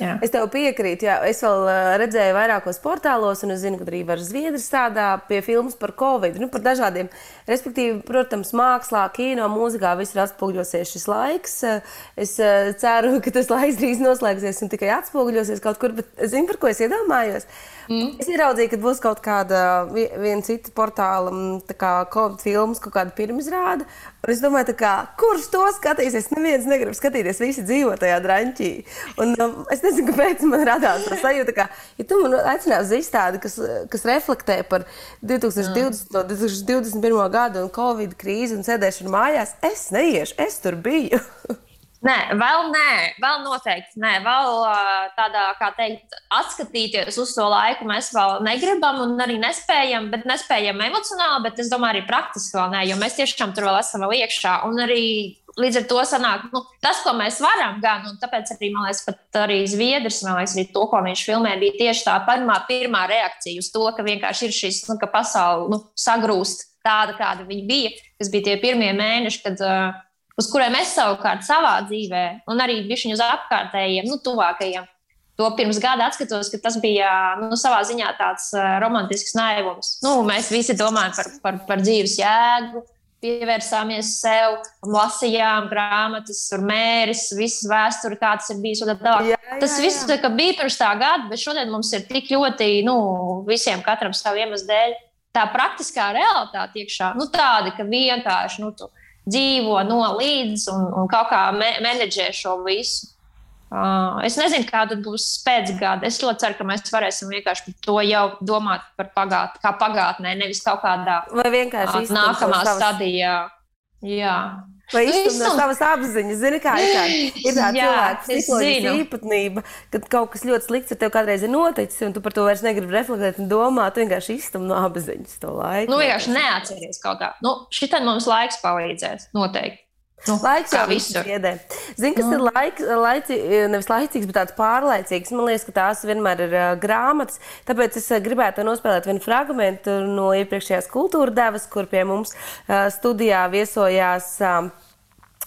Jā. Es tev piekrītu. Jā. Es vēl uh, redzēju vairākos portālos, un es zinu, ka arī var Zviedri strādā pie filmas par Covid. Nu, par dažādiem, respektīvi, protams, mākslā, kino, mūzikā visur atspoguļosies šis laiks. Es uh, ceru, ka tas laiks drīz noslēgsies un tikai atspoguļosies kaut kur, bet zinu, par ko es iedomājos. Mm. Es ieraudzīju, ka būs kaut kāda viena cita portāla, kā Covid filmas, kaut kāda pirmizrāde. Un es domāju, kā, kurš to skatīsies? Neviens negrib skatīties, visi dzīvo tajā drāmķī. Un um, es nezinu, kāpēc man radās tā sajūta, ka, ja tu man aicināsi uz izstādi, kas, kas reflektē par 2020, mm. 2021. gadu un Covid krīzi un sēdēšanu mājās, es neiešu, es tur biju. Nē, vēl nē, vēl noteikti nē. Vēl tādā, kā teikt, atskatīties uz to laiku mēs vēl negribam un arī nespējam, bet nespējam emocionāli, bet es domāju, arī praktiski vēl nē, jo mēs tiešām tur vēl esam vēl iekšā. Un arī līdz ar to sanāk, nu, tas, ko mēs varam gan, un tāpēc arī, man liekas, pat arī Zviedrs, man liekas, arī to, ko viņš filmē, bija tieši tā pirmā, pirmā reakcija uz to, ka vienkārši ir šis, nu, ka pasaule nu, sagrūst tāda, kāda viņa bija. Tas bija tie pirmie mēneši, kad. Uh, uz kuriem es savukārt savā dzīvē, un arī bijuši uz apkārtējiem, nu, tuvākajiem. To pirms gada atskatos, ka tas bija nu, savā ziņā tāds uh, romantisks naivums. Nu, mēs visi domājam par, par, par dzīves jēgu, pievērsāmies sev, lasījām grāmatas, mēris, visas vēsturi, kāds ir bijis. Jā, jā, tas viss jā. bija pirms tā gada, bet šodien mums ir tik ļoti, nu, visiem katram savu iemeslu dēļ. Tā praktiskā realitāte iekšā, nu, tāda, ka vienkārši, nu, tu, dzīvo no līdzi un, un kaut kā me menedžē šo visu. Uh, es nezinu, kāda būs pēcgada. Es ļoti ceru, ka mēs varēsim vienkārši par to jau domāt par pagātnē, kā pagātnē, nevis kaut kādā vai vienkārši uh, nākamā savas... stadijā. Jā. Vai izstumj no savas apziņas? Zini, kā ir tāda, ir tāda cilvēka psiholoģiska īpatnība, kad kaut kas ļoti slikts ar tevi kādreiz ir noticis, un tu par to vairs negribi reflektēt un domāt. Tu vienkārši izstumj no apziņas to laiku. Nu, vienkārši neatceries kaut kā. Nu, šitam mums laiks palīdzēs, noteikti. Nu, laiks jau visur iedē. Zini, kas mm. ir laik, laici, nevis laicīgs, bet tāds pārlaicīgs. Man liekas, ka tās vienmēr ir uh, grāmatas. Tāpēc es uh, gribētu nospēlēt vienu fragment no iepriekšējās kultūra devas, kur pie mums uh, studijā viesojās. Uh,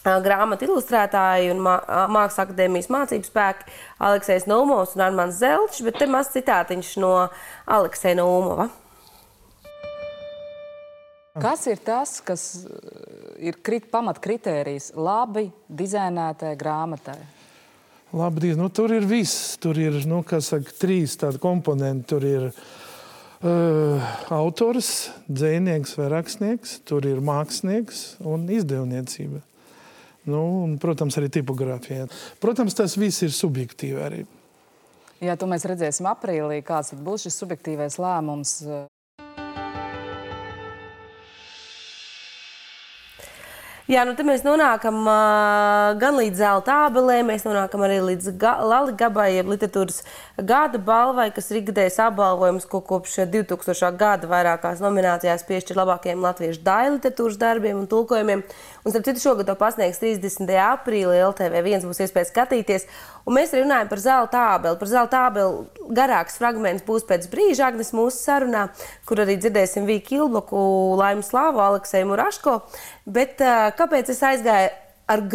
grāmatu ilustrētāji un Mākslas akadēmijas mācību spēki Aleksis Numovs un Armāns Zelčs, bet te maz citātiņš no Aleksija Numova. Kas ir tas, kas ir krit, pamatkritērijs labi dizainētai grāmatai? Labi, nu, tur ir viss. Tur ir nu, saka, trīs tādi komponenti. Tur ir uh, autors, dzinieks vai rakstnieks, tur ir mākslinieks un izdevniecība. Nu, un, protams, arī tipogrāfija. Protams, tas viss ir subjektīvi arī. Jā, to mēs redzēsim aprīlī, kāds būs šis subjektīvais lēmums. Jā, nu tad mēs nonākam uh, gan līdz zelta abelē, mēs nonākam arī līdz ga Lali Gabai, jeb literatūras gada balvai, kas ir ikgadējs apbalvojums, ko kopš 2000. gada vairākās nominācijās piešķir labākajiem latviešu daļu literatūras darbiem un tulkojumiem. Un, starp citu, šogad to pasniegs 30. aprīlī LTV1 būs iespēja skatīties. Un mēs runājam par zelta abeli. Par zelta abeli garāks fragments būs pēc brīža Agnes mūsu sarunā, kur arī dzirdēsim Vīku Ilblaku, Laimu Slāvu, Aleksēju Muraško. Bet kāpēc es aizgāju ar,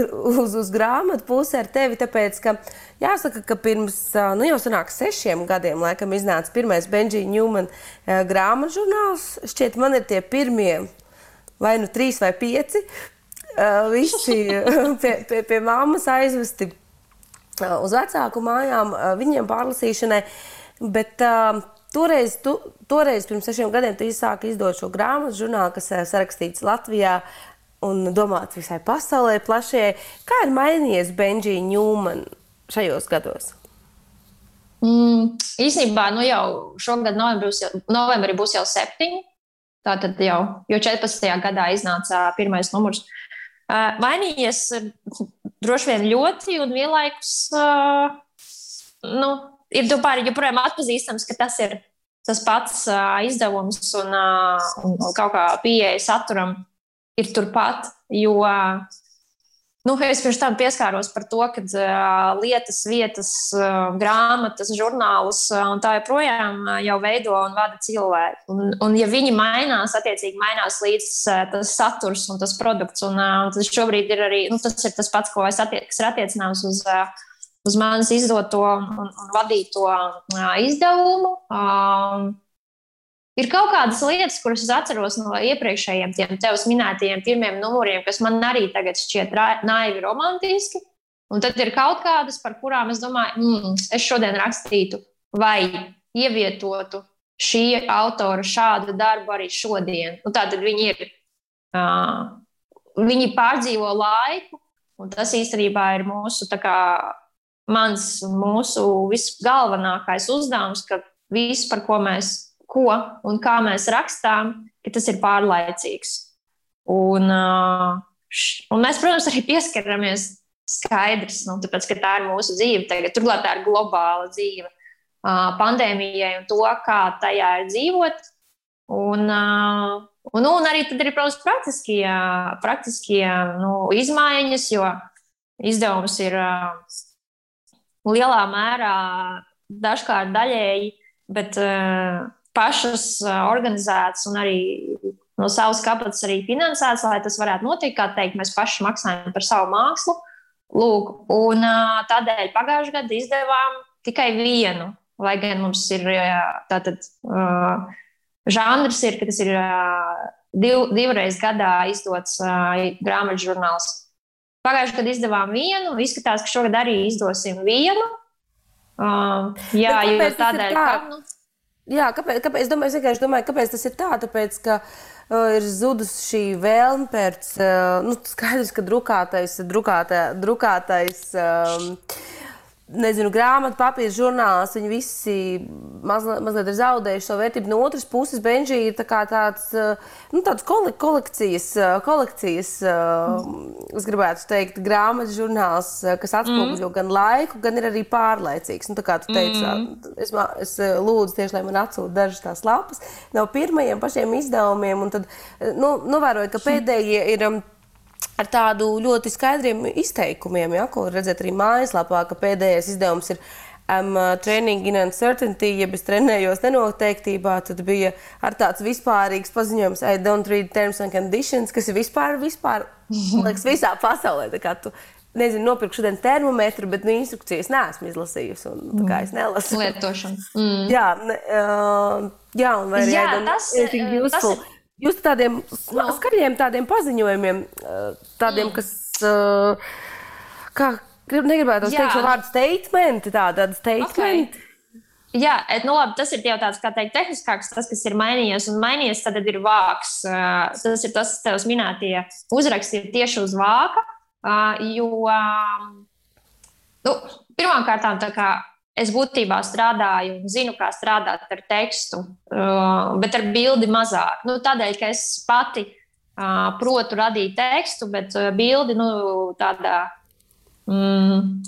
uz, uz grāmatu pusi ar tevi? Tāpēc, ka jāsaka, ka pirms nu, jau sanāk sešiem gadiem laikam iznāca pirmais Benžija Ņūmana grāmatu žurnāls. Šķiet, man ir tie pirmie vai nu trīs vai pieci. Uh, visi pie, pie, pie mammas aizvesti uz vecāku mājām, viņiem pārlasīšanai. Bet uh, toreiz, tu, toreiz, pirms sešiem gadiem, tu sāki izdot šo grāmatu, žurnālu, kas sarakstīts Latvijā un domāts visai pasaulē, plašajai. Kā ir mainījies Benžija Ņūmana šajos gados? Mm, īsnībā nu jau šogad novembrī būs, jau, novembrī būs jau septiņi. Tātad jau 14. gadā iznāca pirmais numurs. Mainījies droši vien ļoti, un vienlaikus nu, ir tomēr joprojām atpazīstams, ka tas ir tas pats izdevums un, un kaut kā pieeja saturam ir turpat. Jo uh, Nu, es pirms tam pieskāros par to, ka uh, lietas, vietas, uh, grāmatas, žurnālus uh, un tā joprojām uh, jau veido un vada cilvēki. Un, un ja viņi mainās, attiecīgi mainās līdz uh, tas saturs un tas produkts. Un, uh, un tas šobrīd ir arī nu, tas, ir tas pats, attiec, kas ir attiecināms uz. Uh, Uz manis izdoto un, un vadīto uh, izdevumu. Uh, Ir kaut kādas lietas, kuras es atceros no iepriekšējiem tiem tevis minētajiem pirmiem numuriem, kas man arī tagad šķiet naivi romantiski. Un tad ir kaut kādas, par kurām es domāju, mm, es šodien rakstītu vai ievietotu šī autora šādu darbu arī šodien. Nu, tā tad viņi ir. Uh, viņi pārdzīvo laiku, un tas īstenībā ir mūsu, kā, mans un mūsu visgalvenākais uzdevums, ka viss, par ko mēs ko un kā mēs rakstām, ka tas ir pārlaicīgs. Un, un mēs, protams, arī pieskaramies skaidrs, nu, tāpēc, ka tā ir mūsu dzīve. Tagad, turklāt tā ir globāla dzīve pandēmijai un to, kā tajā ir dzīvot. Un, un, un arī tad ir, protams, praktiskie, praktiskie nu, izmaiņas, jo izdevums ir lielā mērā dažkārt daļēji, bet uh, pašas organizētas un arī no savas kapacitātes arī finansētas, lai tas varētu notikt. Kā teikt, mēs paši maksājam par savu mākslu. Lūk, un tādēļ pagājušajā gadā izdevām tikai vienu, lai gan mums ir tātad uh, žanrs, ir, ka tas ir uh, div, divreiz gadā izdots uh, grāmatu žurnāls. Pagājušajā gadā izdevām vienu, izskatās, ka šogad arī izdosim vienu. Uh, jā, jo tādēļ, ka. Nu, Jā, kāpēc, kāpēc, es domāju, es vienkārši domāju, kāpēc tas ir tā, tāpēc, ka uh, ir zudusi šī vēlme pēc, uh, nu, skaidrs, ka drukātais, drukātā, drukātais um, nezinu, grāmatu, papīra žurnāls, viņi visi mazliet, mazliet ir zaudējuši savu vērtību. No otras puses, Benžī ir tā tāds, eh, nu, tāds kolekcijas, eh, kolekcijas mm. es gribētu teikt, grāmatu žurnāls, kas atspoguļo mm. gan laiku, gan ir arī pārlaicīgs. Nu, tā kā tu teici, mm. es, es lūdzu tieši, lai man atsūta dažas tās lapas no pirmajiem pašiem izdevumiem, un tad nu, novēroju, ka pēdējie ir. Um, ar tādu ļoti skaidriem izteikumiem, ja, ko redzat arī mājaslapā, ka pēdējais izdevums ir um, training in uncertainty, ja es trenējos nenoteiktībā, tad bija ar tāds vispārīgs paziņojums, I don't read terms and conditions, kas ir vispār, vispār, liekas, visā pasaulē. Tu, nezinu, nopirku šodien termometru, bet nu, instrukcijas neesmu izlasījusi. Un, tā kā es nelasu. Lietošana. Mm. Jā, ne, uh, jā, un vai arī tas, ir- Jūs tādiem no. skaļiem tādiem paziņojumiem, tādiem, kas, uh, kā, grib, negribētu teikt šo vārdu statement, tā, tāda statement. Jā, et, nu labi, tas ir jau tāds, teikt, tehniskāks, tas, kas ir mainījies. Un mainījies tad ir vāks. Tas ir tas, kas tev minētie uzraksti ir tieši uz vāka. Jo, nu, pirmkārt, tā kā es būtībā strādāju un zinu, kā strādāt ar tekstu, uh, bet ar bildi mazāk. Nu, tādēļ, ka es pati uh, protu radīt tekstu, bet uh, bildi nu, tādā. Mm,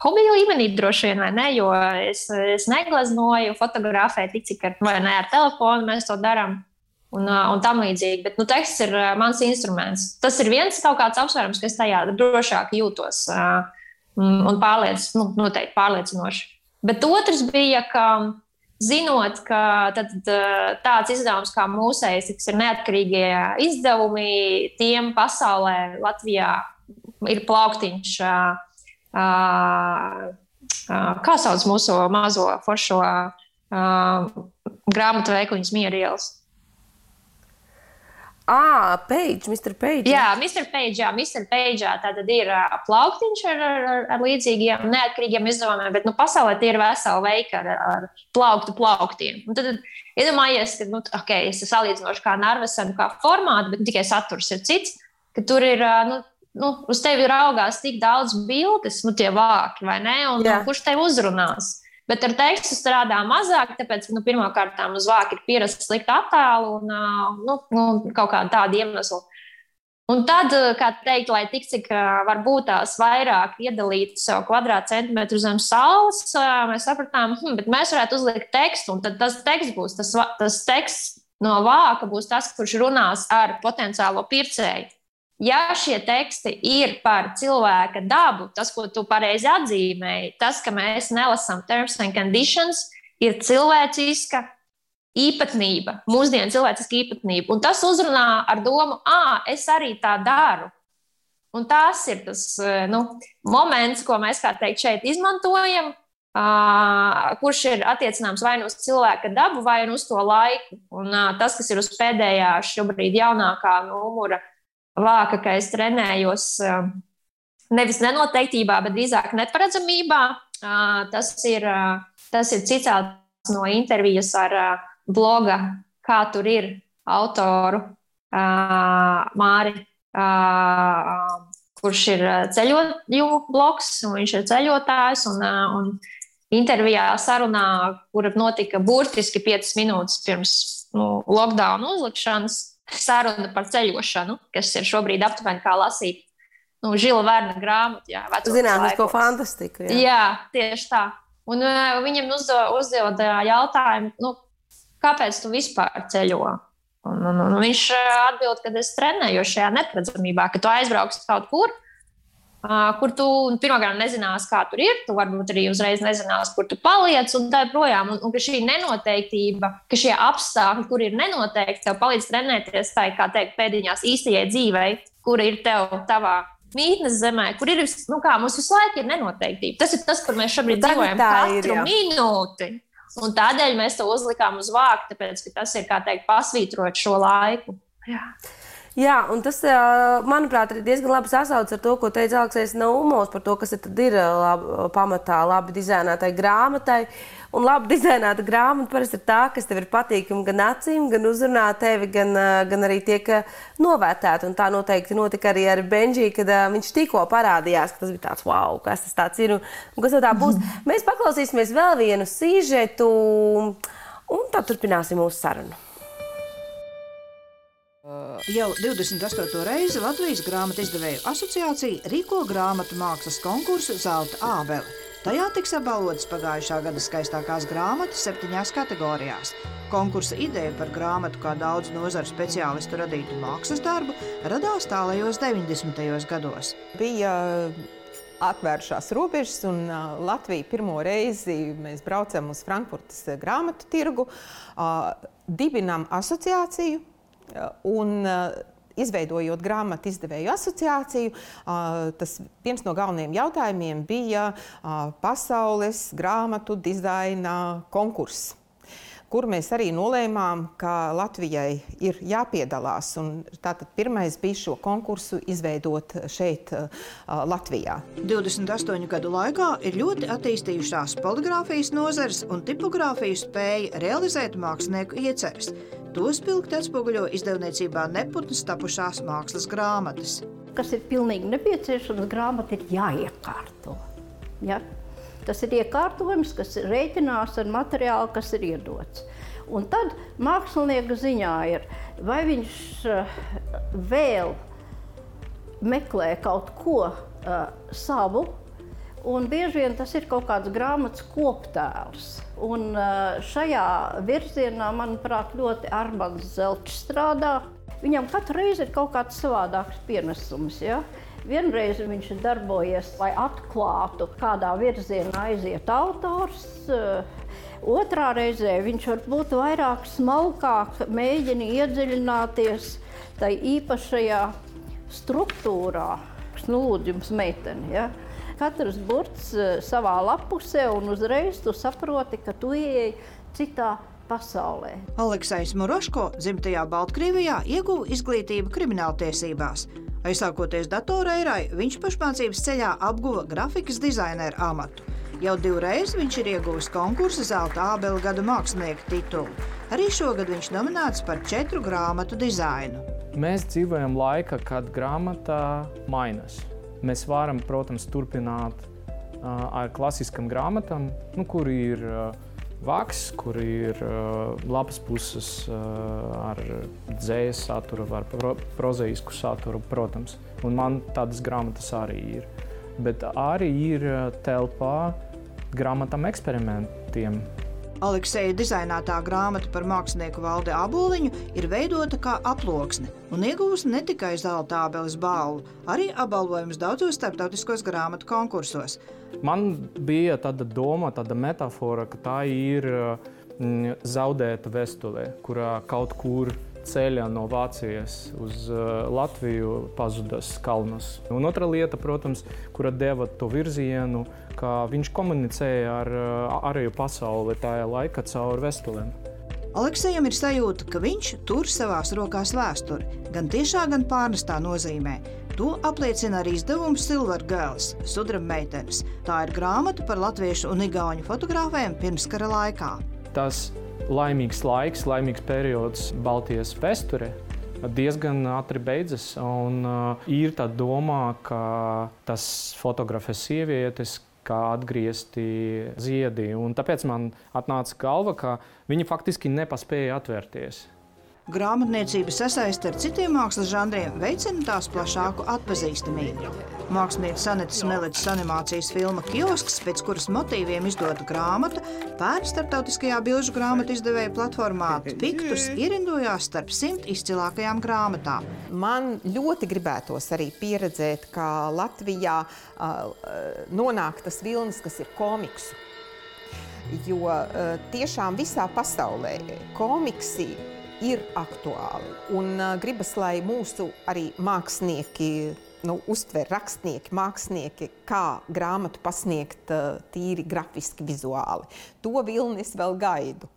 Hobija līmenī droši vien, vai ne? Jo es, es negleznoju, fotografēju tik, cik ar, ne ar telefonu mēs to darām. Un, un tam līdzīgi. Bet nu, teksts ir mans instruments. Tas ir viens kaut kāds apsvērums, ka es tajā drošāk jūtos un pārliec, nu, noteikti pārliecinoši. Bet otrs bija, ka zinot, ka tad, tāds izdevums kā mūsējs, kas ir neatkarīgie izdevumi, tiem pasaulē, Latvijā ir plauktiņš. ā, ā, Kā sauc mūsu mazo foršo ā, grāmatu veikaliņu mierielas? Ah, Page, Mr. Page. Jā, Mr. Page, jā, Mr. Page, tā tad ir ā, plauktiņš ar, ar, ar, līdzīgiem, neatkarīgiem izdevumiem, bet nu, pasaulē tie ir veseli veiki ar, ar plauktu plauktiem. Un tad, iedomājies, ka, nu, ok, es salīdzinošu kā narvesenu, kā formātu, bet tikai saturs ir cits, ka tur ir, ā, nu, nu, uz tevi raugās tik daudz bildes, nu, tie vāki, vai ne? Un, un kurš tevi uzrunās? Bet ar tekstu strādā mazāk, tāpēc, nu, pirmkārt, uz vāka ir pierasts slikt attēlu un nu, nu, kaut kāda tāda iemesla. Un tad, kā teikt, lai tik cik ā, varbūt tās vairāk iedalītu savu kvadrātcentimetru zem saules, mēs sapratām, hm, bet mēs varētu uzlikt tekstu, un tad tas teksts būs tas, tas teksts no vāka, būs tas, kurš runās ar potenciālo pircēju. Ja šie teksti ir par cilvēka dabu, tas, ko tu pareizi atzīmēji, tas, ka mēs nelasām terms and conditions, ir cilvēciska īpatnība, mūsdienu cilvēciska īpatnība. Un tas uzrunā ar domu, ah, es arī tā daru. Un tas ir tas eh, nu, moments, ko mēs teikt, šeit izmantojam, uh, kurš ir attiecināms vai nu uz cilvēka dabu, vai nu uz to laiku. Un, uh, tas, kas ir uz pēdējā, šobrīd jaunākā numura vāka, ka es trenējos uh, nevis nenoteiktībā, bet drīzāk neparedzamībā, uh, tas, ir, uh, tas ir cits no intervijas ar bloga, kā tur ir autoru Māri. Kurš ir ā, ceļoju bloks, un viņš ir ceļotājs. Un, un intervijā, sarunā, kura notika burtiski 5 minūtes pirms nu, lockdown uzlikšanas, saruna par ceļošanu, kas ir šobrīd aptuveni kā lasīt nu, Žila Vērna grāmatu. Zinātnisko fantastiku. Jā. Jā, tieši tā. Un uh, viņam uzdo- uzdeva tā jautājumu, nu, kāpēc tu vispār ceļo? Un, un, un viņš uh, atbild, ka es trenēju šajā neparedzamībā, ka tu aizbrauksi kaut kur, uh, kur tu pirmkārt nezinās, kā tur ir. Tu varbūt arī uzreiz nezinās, kur tu paliec, un tā joprojām. Un, un ka šī nenoteiktība, ka šie apstākļi, kur ir nenoteikti, tev palīdz trenēties tā, kā teikt, pēdiņās īstajai dzīvei, kur ir tev tavā mītnes zemē, kur ir vis- nu, kā, mums visu laiku ir nenoteiktība. Tas ir tas, kur mēs šobrīd Nu, dzīvojam tā ir, katru jā. minūti. Un tādēļ mēs to uzlikām uz vāku, tāpēc ka tas ir kā teikt, pasvītrot šo laiku. Jā. Jā, un tas, manuprāt, ir diezgan labi sasaucts ar to, ko teica Aleksis Naumos par to, kas ir, ir ā, lab, pamatā labi dizainētai grāmatai. Un labi dizainēta grāmata parasti ir tā, kas tev ir patīkama gan acīm, gan uzrunā tevi, gan, gan arī tiek novērtēta. Un tā noteikti notika arī ar Benžiju, kad ā, viņš tikko parādījās, ka tas bija tāds wow, kas tas tāds ir un, un kas tā būs. Mēs paklausīsimies vēl vienu sīžetu, un tad turpināsim mūsu sarunu. Jau 28. reizi Latvijas grāmatu izdevēju asociācija rīko grāmatu mākslas konkursu Zelta Ābele. Tajā tiks apbalvotas pagājušā gada skaistākās grāmatas septiņās kategorijās. Konkursa ideja par grāmatu kā daudzu nozaru speciālistu radītu mākslas darbu radās tālajos 90. gados. bija atvēršās robežas, un Latvija pirmo reizi mēs braucam uz Frankfurtas grāmatu tirgu, dibinām asociāciju. Un, izveidojot grāmatu izdevēju asociāciju, tas viens no galvenajiem jautājumiem bija pasaules grāmatu dizaina konkurss kur mēs arī nolēmām, ka Latvijai ir jāpiedalās. Tātad pirmais bija šo konkursu izveidot šeit, Latvijā. 28 gadu laikā ir ļoti attīstījušās poligrāfijas nozares un tipogrāfiju spēja realizēt mākslinieku ieceres. To spilgti atspoguļo izdevniecībā neputnas tapušās mākslas grāmatas. Kas ir pilnīgi nepieciešams, grāmata ir jāiekārto. Ja? Tas ir iekārtojums, kas rēķinās ar materiālu, kas ir iedots. Un tad mākslinieka ziņā ir, vai viņš uh, vēl meklē kaut ko uh, savu, un bieži vien tas ir kaut kāds grāmatas koptēls. Un šajā virzienā, manuprāt, ļoti Armāns Zelčs strādā. Viņam katru reizi ir kaut kāds savādāks pienesums. Ja? Vienreiz viņš darbojies, lai atklātu, kādā virzienā aiziet autors. Otrā reizē viņš varbūt vairāk smalkāk mēģina iedziļināties tajā īpašajā struktūrā, kas nu lūdzu jums meiteni. Ja? katrs burts eh, savā lapusē, un uzreiz tu saproti, ka tu ieej citā pasaulē. Aleksis Moroško dzimtajā Baltkrievijā ieguva izglītību krimināltiesībās. Aizsākoties datorērai, viņš pašmācības ceļā apguva grafikas dizaineru amatu. Jau divreiz viņš ir ieguvis konkursu zelta ābeli gada mākslinieka titulu. Arī šogad viņš nominēts par četru grāmatu dizainu. Mēs dzīvojam laikā, kad grāmatā mainās. Mēs varam, protams, turpināt uh, ar klasiskām grāmatām, nu, kur ir uh, vaks, kur ir uh, lapas puses uh, ar dzējas saturu, ar pro prozaisku saturu, protams. Un man tādas grāmatas arī ir. Bet arī ir telpā grāmatām eksperimentiem. Aleksēja dizainētā grāmata par mākslinieku valdi aboliņu ir veidota kā aploksne un iegūsta ne tikai zelta abeles balvu, arī apbalvojumus daudzos starptautiskos grāmatu konkursos. Man bija tāda doma, tāda metāfora, ka tā ir mm, zaudēta vēsture, kurā kaut kur ceļā no Vācijas uz uh, Latviju pazudas kalnos. Un otra lieta, protams, kura deva to virzienu, ka viņš komunicēja ar ārējo pasauli tajā laikā caur vēstulēm. Aleksējam ir sajūta, ka viņš tur savās rokās vēsturi, gan tiešā, gan pārnestā nozīmē. To apliecina arī izdevums Silver Girls, sudraba meitenes. Tā ir grāmata par latviešu un igauņu fotografēm pirmskara laikā. Tas laimīgs laiks, laimīgs periods Baltijas vēsturē diezgan ātri beidzas. Un, uh, ir tā doma, ka tas fotografē sievietes, kā atgriezti ziedi. Un tāpēc man atnāca galva, ka viņi faktiski nepaspēja atvērties. Grāmatniecība sasaiste ar citiem mākslas žanriem veicina tās plašāku atpazīstamību. Mākslinieca Sanita Smelitas animācijas filma Kiosks, pēc kuras motīviem izdota grāmata, pērn starptautiskajā bilžu grāmatu izdevēja platformā Piktus ierindojās starp simt izcilākajām grāmatām. Man ļoti gribētos arī pieredzēt, kā Latvijā uh, nonāk tas vilnis, kas ir komiksu. Jo uh, tiešām visā pasaulē komiksi ir aktuāli. Un uh, gribas, lai mūsu arī mākslinieki, nu, uztver rakstnieki, mākslinieki, kā grāmatu pasniegt uh, tīri grafiski, vizuāli. To vilni es vēl gaidu.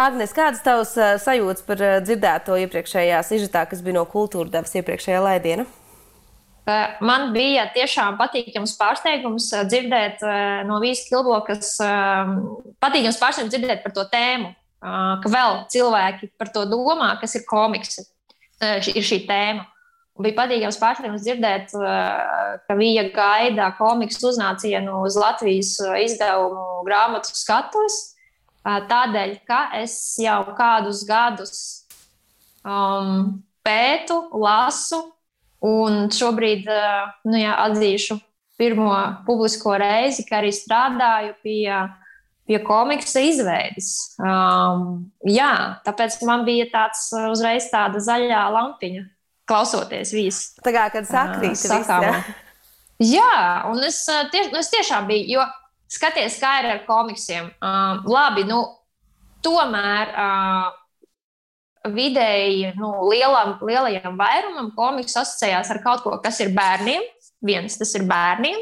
Agnēs, kādas tavas sajūtas par dzirdēto iepriekšējā sižetā, kas bija no kultūra devas iepriekšējā laidienā? Man bija tiešām patīkams pārsteigums eh, dzirdēt eh, no Vīsas Kilbokas, eh, patīkams pārsteigums dzirdēt par to tēmu, ka vēl cilvēki par to domā, kas ir komiks, ir šī tēma. Bija patīkams pārsteigums dzirdēt, ka viņa gaida komiksu uznācienu uz Latvijas izdevumu grāmatu skatuves. Tādēļ, ka es jau kādus gadus um, pētu, lasu Un šobrīd, nu, jā, atzīšu pirmo publisko reizi, ka arī strādāju pie, pie komiksa izveides. Um, jā, tāpēc man bija tāds uzreiz tāda zaļā lampiņa, klausoties visu. Tā kā kad sakrīt, uh, sakām. Jā, un es, tieš, es tiešām biju, jo skaties, kā ir ar komiksiem. Um, labi, nu, tomēr uh, vidēji nu, lielam, lielajam vairumam komiks asociējās ar kaut ko, kas ir bērniem. Viens tas ir bērniem.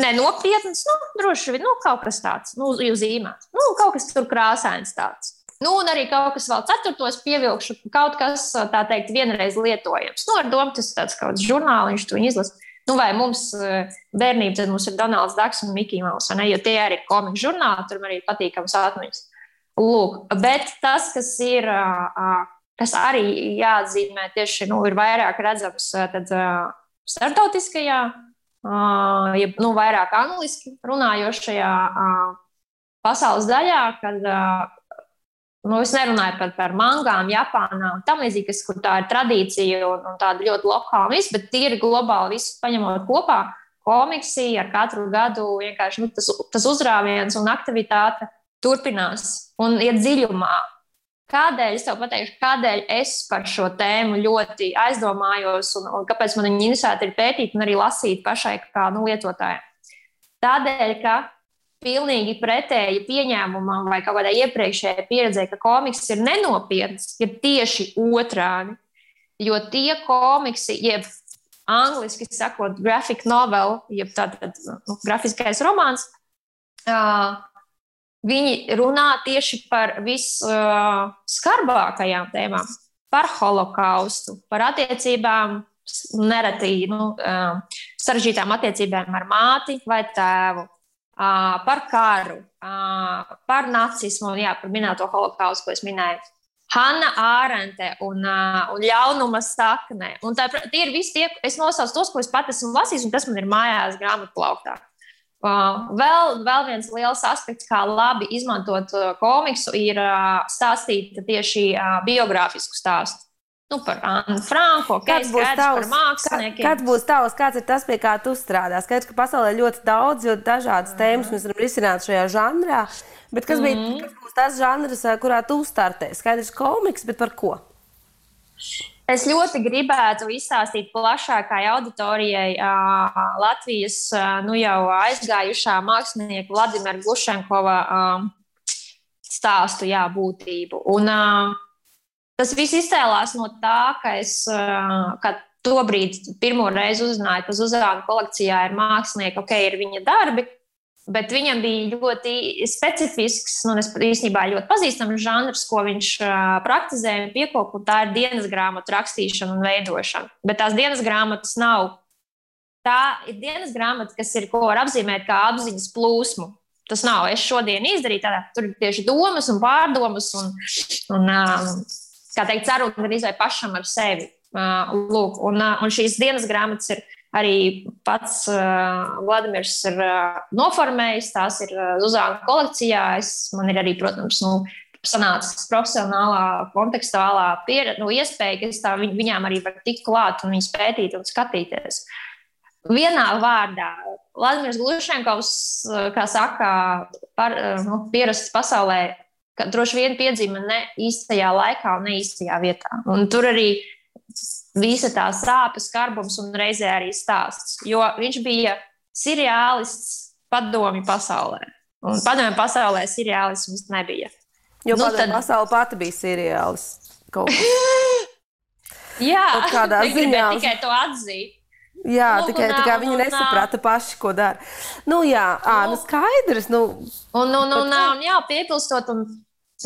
Nē, nopietns, nu, droši vien nu, kaut kas tāds, nu, zīmēts. Nu, kaut kas tur krāsains tāds. Nu, un arī kaut kas vēl ceturtos pievilkšu, kaut kas tā teikt, vienreiz lietojams. Nu, ar domu tas ir tāds kaut kāds žurnāliņš, tu izlasi. Nu, vai mums bērnībā tad mums ir Donalds Dārgs un Maus, vai ne? Jo tie arī ir komiķi žurnāli, tur arī patīkams atmiņas. Lūk, bet tas, kas ir, kas arī jāatzīmē, tieši nu, ir vairāk redzams tad, starptautiskajā, ja nu, vairāk angliski runājošajā pasaules daļā, kad nu, es nerunāju par, par mangām, Japānā un tam līdzīgi, kas, kur tā ir tradīcija un, un tāda ļoti lokāla, viss, bet tīri globāli visu paņemot kopā. Komiksi ar katru gadu vienkārši nu, tas, tas uzrāviens un aktivitāte turpinās un iet dziļumā. Kādēļ es tev pateikšu, kādēļ es par šo tēmu ļoti aizdomājos un, un kāpēc man viņa interesēta ir pētīt un arī lasīt pašai kā nu, lietotājai? Tādēļ, ka pilnīgi pretēji pieņēmumam vai kaut kādai iepriekšējai pieredzē, ka komiks ir nenopietns, ir tieši otrādi. Jo tie komiksi, jeb angļuiski sakot, graphic novel, jeb tātad nu, grafiskais romāns, uh, Viņi runā tieši par visskarbākajām uh, tēmām, par holokaustu, par attiecībām, nereti nu, uh, sarežģītām attiecībām ar māti vai tēvu, uh, par karu, uh, par nacismu un jā, par minēto holokaustu, ko es minēju. Hanna Ārente un, uh, un ļaunuma sakne. Un tā, tie ir visi tie, es nosaucu tos, ko es pats esmu lasījis, un tas man ir mājās grāmatu plauktā. Vēl, vēl viens liels aspekts, kā labi izmantot komiksu, ir stāstīt tieši biogrāfisku stāstu. Nu, par Annu Franko, kāds būs tavs mākslinieks. Kad būs tavs, kāds ir tas, pie kā tu strādā? Skaidrs, ka pasaulē ļoti daudz, ļoti dažādas tēmas mēs varam risināt šajā žanrā. Bet kas, mm -hmm. bija, kas būs tas žanrs, kurā tu startē? Skaidrs, komiks, bet par ko? Es ļoti gribētu izstāstīt plašākai auditorijai uh, Latvijas uh, nu jau aizgājušā mākslinieka Vladimira Glušenkova uh, stāstu jā, būtību. Un, uh, tas viss izcēlās no tā, ka es uh, kad tobrīd pirmo reizi uzzināju, ka Zuzāna kolekcijā ir mākslinieki, ok, ir viņa darbi, Bet viņam bija ļoti specifisks, nu, īstenībā ļoti pazīstams žanrs, ko viņš praktizē un piekopa. Tā ir dienas grāmatu rakstīšana un veidošana. Bet tās dienas grāmatas nav. Tā ir dienas grāmata, kas ir, ko var apzīmēt kā apziņas plūsmu. Tas nav. Es šodien izdarīju tādā, tur ir tieši domas un pārdomas un, un kā teikt, saruna arī pašam ar sevi. Lūk, un, un šīs dienas grāmatas ir arī pats uh, Vladimirs ir uh, noformējis. Tās ir uh, Zuzāna kolekcijā. Es, man ir arī, protams, nu, sanācis profesionālā, kontekstuālā pieredze, nu, iespēja, ka es tā viņ, viņām arī varu tikt klāt un viņus pētīt un skatīties. Vienā vārdā, Vladimirs Glušenkovs, kā saka, par, nu, pierasts pasaulē, ka droši vien piedzima ne īstajā laikā ne īstajā vietā. Un tur arī visa tā sāpes, skarbums un reizē arī stāsts. Jo viņš bija seriālists padomju pasaulē. Un padomju pasaulē seriālisms nebija. Jo nu, tad... pasaule pati bija seriālists. Jā, kādā ziņā tikai to atzīt. Jā, nu, tikai, un, tikai viņi un, nesaprata paši, ko dara. Nu, jā, nu, ā, nu skaidrs. Nu, un, un, un, un, jā, piepilstot, un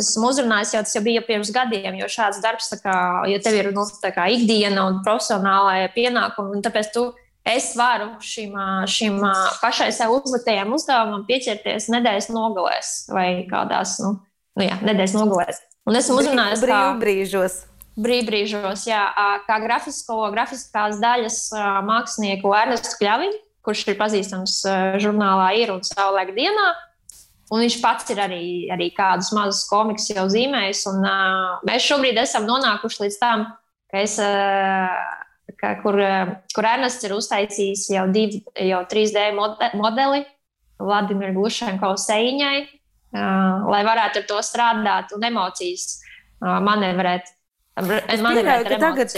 esmu uzrunājis, jau tas jau bija pirms gadiem, jo šāds darbs, kā, ja tev ir nu, ikdiena un profesionālajā pienākuma, un tāpēc tu es varu šim, šim pašai sev uzliktajam uzdevumam pieķerties nedēļas nogalēs vai kādās nu, nu jā, nedēļas nogalēs. Un esmu uzrunājis brīvbrīžos. Brīvbrīžos, jā, kā grafisko, grafiskās daļas mākslinieku Ernestu Kļaviņu, kurš ir pazīstams žurnālā Ir un Saulēk dienā. Un viņš pats ir arī, arī kādus mazus komiksus jau zīmējis. Un, uh, mēs šobrīd esam nonākuši līdz tam, ka es, uh, ka, kur, uh, kur Ernests ir uztaisījis jau, div, jau 3D modeli. Vladimirai Glušenko sēņai, uh, lai varētu ar to strādāt un emocijas uh, manevrēt. Es pieļauju, ka tagad,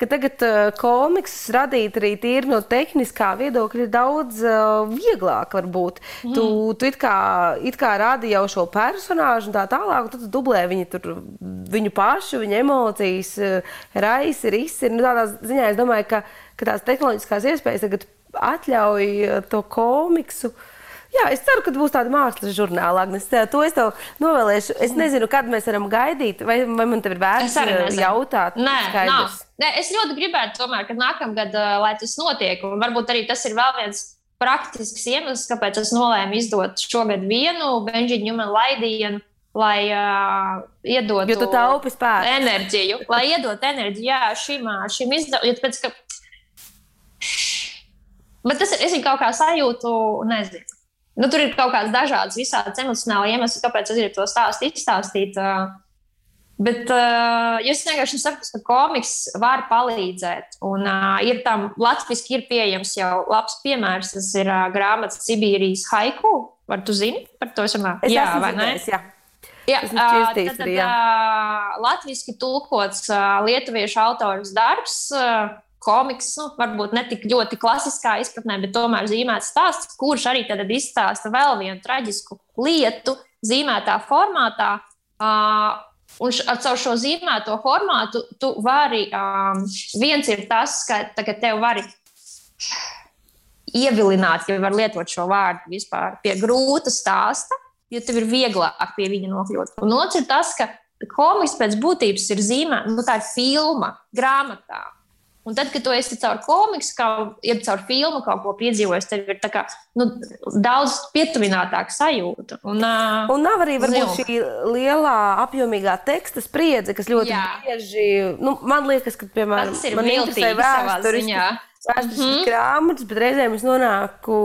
ka tagad uh, komiks radīt arī tīri no tehniskā viedokļa ir daudz uh, vieglāk. Varbūt. Mm. Tu, tu it kā, it kā rādi jau šo personāžu un tā tālāk, un tad tu dublē viņu, tur, viņu pašu, viņa emocijas, raisi, risi. Nu, tādā ziņā es domāju, ka, ka tās tehnoloģiskās iespējas tagad atļauj to komiksu. Uh, Jā, es ceru, ka būs tāda mākslas žurnāla, Agnēs. To es tev novēlēšu. Es nezinu, kad mēs varam gaidīt, vai, vai man te ir vērts jautāt. Nē, nav. Nē, es ļoti gribētu, tomēr, ka nākamgad, lai tas notiek, un varbūt arī tas ir vēl viens praktisks iemesls, kāpēc es nolēmu izdot šogad vienu Benžīnu Ņūmenu laidienu. Lai uh, iedotu enerģiju, lai iedotu enerģiju jā, šim, šim izdevumam. Ka... Bet tas ir, es kaut kā sajūtu, nezinu. Nu, tur ir kaut kādas dažādas, visādas emocionāli iemesli, kāpēc es gribu to stāstu izstāstīt. Bet uh, es vienkārši saprotu, ka komiks var palīdzēt. Un uh, ir tam latviešu ir pieejams jau labs piemērs. Tas ir uh, grāmatas Sibīrijas haiku. Vai tu zini par to? Esmu? Jā, vai ne? Jā. Jā, uh, tad, tad, uh, latviešu tulkots uh, lietuviešu autors darbs. Uh, komiks, nu, varbūt ne tik ļoti klasiskā izpratnē, bet tomēr zīmēts stāsts, kurš arī izstāsta vēl vienu traģisku lietu zīmētā formātā. Uh, Un ar šo zīmēto formātu tu vari, um, viens ir tas, ka tagad tev var ievilināt, ja var lietot šo vārdu vispār, pie grūta stāsta, jo tev ir vieglāk pie viņa nokļūt. Un otrs ir tas, ka komiks pēc būtības ir zīmēta, nu, tā ir filma, grāmatā. Un tad, kad tu esi caur komiksu, kā jau caur filmu kaut ko piedzīvojis, tev ir kā, nu, daudz pietuvinātāka sajūta. Un, uh, un nav arī varbūt, šī lielā apjomīgā teksta spriedze, kas ļoti Jā. bieži, nu, man liekas, ka, piemēram, man interesē vēsturiski vēsturiskas mm -hmm. grāmatas, bet reizēm es nonāku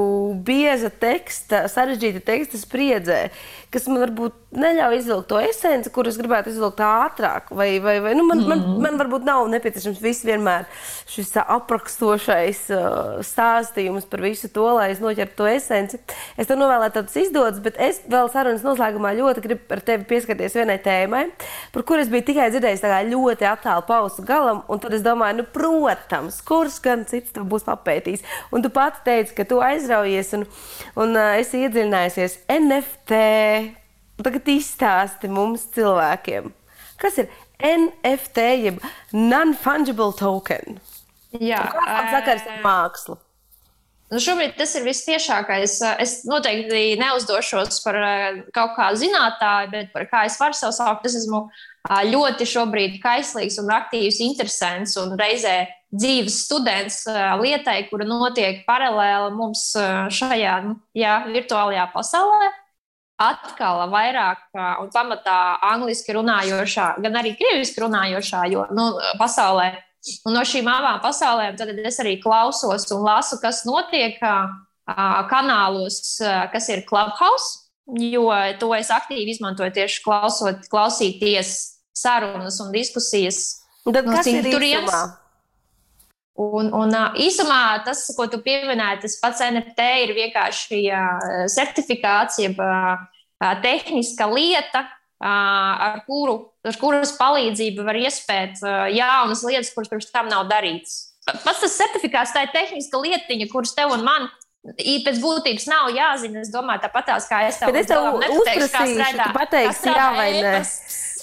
bieza teksta, sarežģīta teksta spriedzē, kas man varbūt neļauj izvilkt to esenci, kuras gribētu izvilkt ātrāk. Vai, vai, vai, nu man, mm -hmm. man, mhm. man varbūt nav nepieciešams viss vienmēr šis aprakstošais uh, stāstījums par visu to, lai es noķertu to esenci. Es tev novēlētu tādus izdodas, bet es vēl sarunas noslēgumā ļoti gribu ar tevi pieskarties vienai tēmai, par kuru es biju tikai dzirdējis ļoti attālu pausu galam, un tad es domāju, nu, protams, kurš gan cits to būs papētījis. Un tu pats teici, ka tu aizraujies un, un uh, esi iedziļinājusies NFT. Tagad izstāsti mums cilvēkiem, kas ir NFT, jeb non-fungible token. Jā, kāds tam sakars ar mākslu? Nu šobrīd tas ir vistiešākais. Es noteikti neuzdošos par kaut kādu zinātnēju, bet par kā es varu sev saukt, es esmu ļoti šobrīd kaislīgs un aktīvs interesants un reizē dzīves students lietai, kura notiek paralēli mums šajā nu, jā, virtuālajā pasaulē atkal vairāk un pamatā angliski runājošā, gan arī krieviski runājošā jo, nu, pasaulē. Un no šīm abām pasaulēm es arī klausos un lasu, kas notiek kanālos, kas ir Clubhouse, jo to es aktīvi izmantoju tieši klausot, klausīties sarunas un diskusijas. Tad, no kas ir turienes? Un, un īsumā tas, ko tu pieminēji, tas pats NFT ir vienkārši certifikācija, tehniska lieta, ar, kuru, ar kuras palīdzību var iespēt jaunas lietas, kuras pirms tam nav darītas. Pats tas certifikāts, tā ir tehniska lietiņa, kuras tev un man pēc būtības nav jāzina. Es domāju, tāpatās kā es tev, es tev uzprasīšu, tu pateiksi jā vai nē.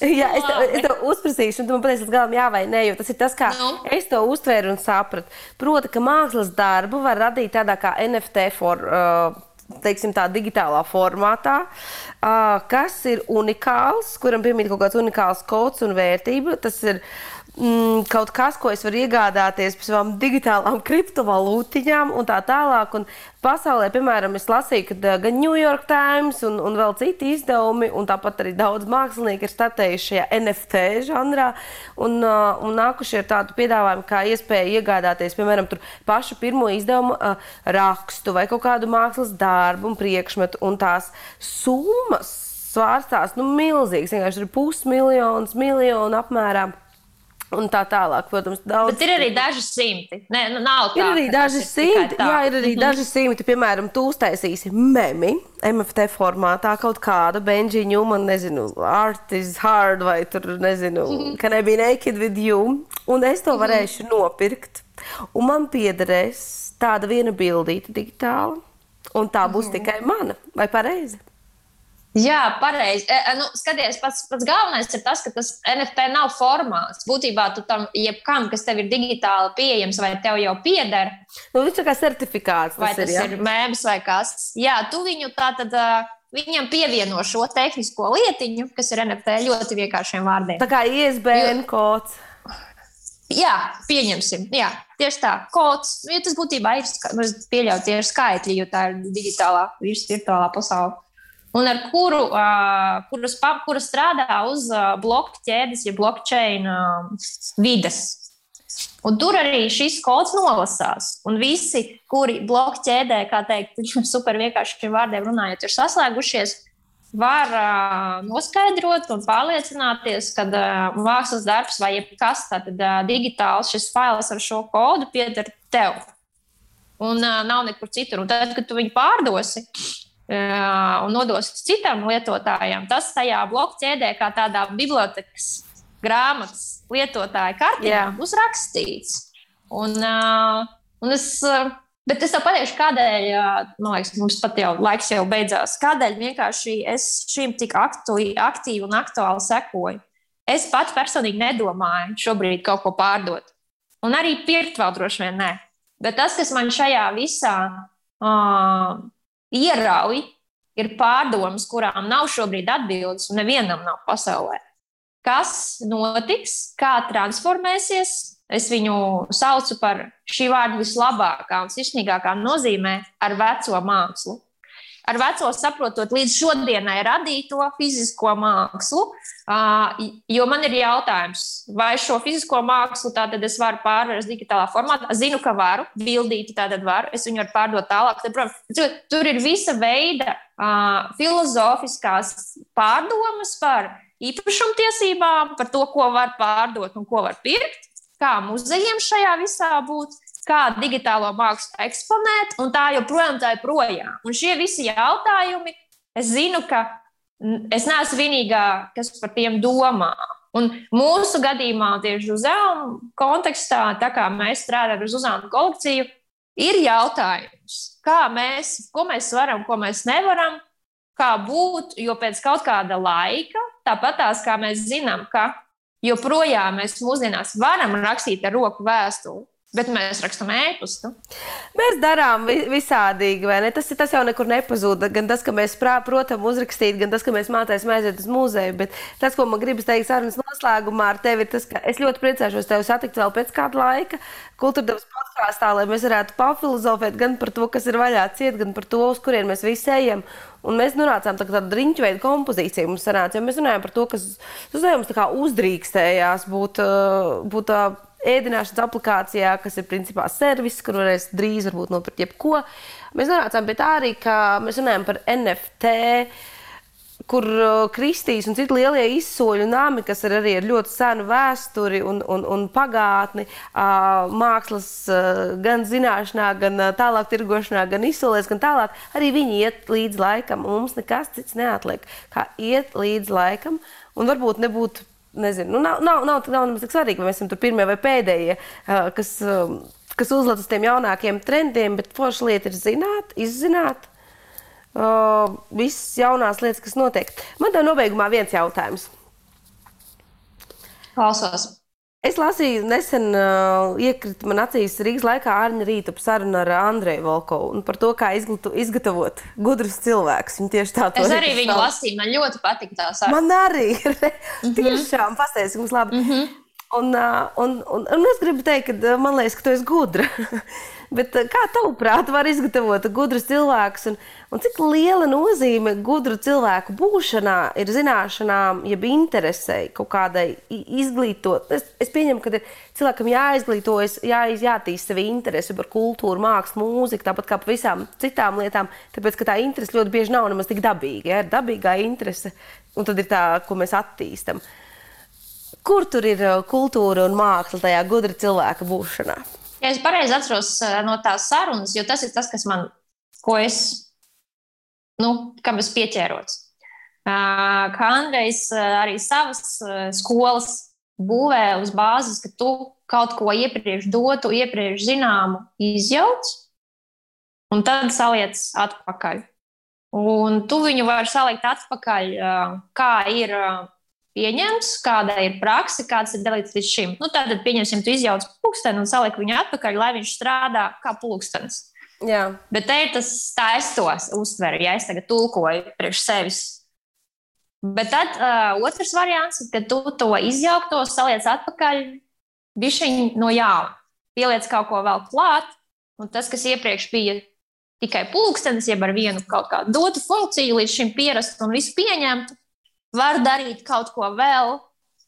Jā, es tev, es tev uzprasīšu, un tu man pateiksi galam, jā vai nē, jo tas ir tas, kā no. Nu. es to uztvēru un sapratu. Proti, ka mākslas darbu var radīt tādā kā NFT for, uh, teiksim, tā digitālā formātā, uh, kas ir unikāls, kuram piemīt kaut kāds unikāls kods un vērtība. Tas ir mm, kaut kas, ko es varu iegādāties par savām digitālām kriptovalūtiņām un tā tālāk. Un pasaulē, piemēram, es lasīju, ka uh, gan New York Times un, un vēl citi izdevumi, un tāpat arī daudz mākslinieki ir statējuši šajā NFT žanrā un, uh, un nākuši ar tādu piedāvājumu, kā iespēja iegādāties, piemēram, pašu pirmo izdevumu uh, rakstu vai kaut kādu mākslas darbu un priekšmetu, un tās summas svārstās nu, milzīgas, vienkārši ir pusmiljons, miljonu apmērā. Un tā tālāk. Protams, daudz. Bet ir arī daži simti. Ne, nu, nav tā, Ir arī daži ir simti, jā, ir arī Mhm. daži simti. Piemēram, tu uztaisīsi memi, MFT formātā kaut kādu benžiņu, man nezinu, art is hard vai tur, nezinu, Mhm. can I be naked with you, un es to varēšu nopirkt. Un man piederēs tāda viena bildīta digitāla, un tā būs Mhm. tikai mana, vai pareizi? Jā, pareizi. E, e, nu, skaties, pats, pats galvenais ir tas, ka tas NFT nav formāts. Būtībā tu tam jebkam, kas tev ir digitāli pieejams, vai tev jau pieder, Nu, viņš ir kā certifikāts. vai Tas ir, jā. ir mēms vai kas. Jā, tu viņu tā tad. ā, Viņam pievieno šo tehnisko lietiņu, kas ir NFT ļoti vienkāršiem vārdiem. Tā kā ISBN kods. Jā, pieņemsim. Jā, tieši tā. Kods. Ja tas būtībā ir nu, tie ir skaitļi, jo tā ir digitālā, virtuālā pasaule. Un ar kuru, uh, kuras, kura strādā uz uh, bloku ķēdes, ja blockchain uh, vides. Un tur arī šis kods nolasās. Un visi, kuri bloku ķēdē, kā teikt, super vienkāršiem vārdiem runājot, ir saslēgušies, var uh, noskaidrot un pārliecināties, ka uh, mākslas darbs vai jebkas tāds uh, digitāls, šis fails ar šo kodu pieder tev. Un uh, nav nekur citur. Un tad, kad tu viņu pārdosi un nodosi citam lietotājam, tas tajā bloku ķēdē, kā tādā bibliotekas grāmatas lietotāja kartē, būs rakstīts. Un, uh, un es, uh, bet es tev pateikšu, kādēļ, man liekas, mums pat jau laiks jau beidzās. Kādēļ vienkārši es šim tik aktu- aktīvi un aktuāli sekoju? Es pat personīgi nedomāju šobrīd kaut ko pārdot. Un arī pirkt vēl droši vien nē. Bet tas, kas man šajā visā uh, ierauj, ir pārdomas, kurām nav šobrīd atbildes, un nevienam nav pasaulē. Kas notiks, kā transformēsies? Es viņu saucu par šī vārda vislabākā un sirsnīgākā nozīmē ar veco mākslu. Ar veco saprotot līdz šodienai radīto fizisko mākslu, jo man ir jautājums, vai šo fizisko mākslu tātad es varu pārvērst digitālā formātā. Zinu, ka varu, bildīti tātad varu, es viņu varu pārdot tālāk. Tad, protams, tur- ir visa veida filozofiskās pārdomas par īpašumtiesībām, par to, ko var pārdot un ko var pirkt, kā muzejiem šajā visā būt, kā digitālo mākslu eksponēt, un tā joprojām tā ir projām. Un šie visi jautājumi, es zinu, ka es neesmu vienīgā, kas par tiem domā. Un mūsu gadījumā, tieši uzdevuma kontekstā, tā kā mēs strādājam uz uzdevuma kolekciju, ir jautājums, kā mēs, ko mēs varam, ko mēs nevaram, kā būt, jo pēc kaut kāda laika, tāpat tās kā mēs zinām, ka joprojām mēs mūsdienās varam rakstīt ar roku vēstuli, bet mēs rakstām ēpastu. Mēs darām vi- visādīgi, vai ne? Tas, tas jau nekur nepazūd. Gan tas, ka mēs prā- protam uzrakstīt, gan tas, ka mēs mācāmies aiziet uz muzeju. Bet tas, ko man gribas teikt sarunas noslēgumā ar tevi, ir tas, ka es ļoti priecāšos tevi satikt vēl pēc kāda laika kultūrdevas podkāstā, lai mēs varētu papilozofēt gan par to, kas ir vaļā ciet, gan par to, uz kurien mēs visi ejam. Un mēs nonācām tā, tādu riņķu veidu kompozīciju. Mums sanāca, jo mēs runājam par to, kas uzdevums uzdrīkstējās būt, būt tā ēdināšanas aplikācijā, kas ir principā servis, kur varēs drīz varbūt nopirkt jebko. Mēs nonācām pie tā arī, ka mēs runājam par NFT. Kur uh, Kristīs un citi lielie izsoļu nami, kas ir arī ar ļoti senu vēsturi un, un, un pagātni, uh, mākslas, uh, gan zināšanā, gan tālāk tirgošanā, gan izsolēs, gan tālāk, arī viņi iet līdz laikam. Mums nekas cits neatliek, kā iet līdz laikam. Un varbūt nebūtu, nezinu, nu, nav, nav, nav, nav nemaz tik svarīgi, vai mēs esam tur pirmie vai pēdējie, kas, kas uzlec uz tiem jaunākiem trendiem, bet forša lieta ir zināt, izzināt. Uh, visas jaunās lietas, kas notiek. Man te nobeigumā viens jautājums. Klausos. Es lasīju, nesen uh, iekrita man acīs Rīgas laikā Arņa Rīta saruna ar Andreju Volkovu un par to, kā izglatu, izgatavot gudrus cilvēkus. Viņa tieši tā to Es arī viņu lasīju, man ļoti patīk tā saruna. Man arī ir. Tiešām pastāstīt, mums labi. Un, uh, un, un, un es gribu teikt, ka uh, man liekas, ka tu esi gudra. Bet uh, kā tavuprāt, var izgatavot gudrus cilvēkus? Un, un cik liela nozīme gudru cilvēku būšanā ir zināšanām, jeb interesei kaut kādai izglītot? Es, es pieņemu, ka cilvēkam jāizglītojas, jā, jātīst sevi interesi par kultūru, mākslu, mūziku, tāpat kā par visām citām lietām. Tāpēc, ka tā interese ļoti bieži nav nemaz tik dabīga. Ja? Ir dabīgā interese, un tad ir tā, ko mēs attīstam. Kur tur ir uh, kultūra un māksla tajā gudra cilvēka būšanā? Ja es pareizi atceros no tās sarunas, jo tas ir tas, kas man, ko es, nu, kam es pieķēros. Kā Andrejs arī savas skolas būvē uz bāzes, ka tu kaut ko iepriekš dotu, iepriekš zināmu, izjauc, un tad saliec atpakaļ. Un tu viņu vari salikt atpakaļ, kā ir pieņemts, kāda ir praksa, kāds ir dalīts līdz šim. Nu, tad, pieņemsim, tu izjauc pulksteni un saliek viņu atpakaļ, lai viņš strādā kā pulkstenis. Jā. Bet te ir tas, tā es to uztveru, ja es tagad tulkoju priekš sevis. Bet tad uh, otrs variants, kad tu to izjaukto, saliec atpakaļ, bišķiņ no jauna. Pieliec kaut ko vēl klāt, un tas, kas iepriekš bija tikai pulkstenis, jeb ar vienu kaut kādu dotu funkciju, līdz šim pierastu un visu pieņemtu, var darīt kaut ko vēl,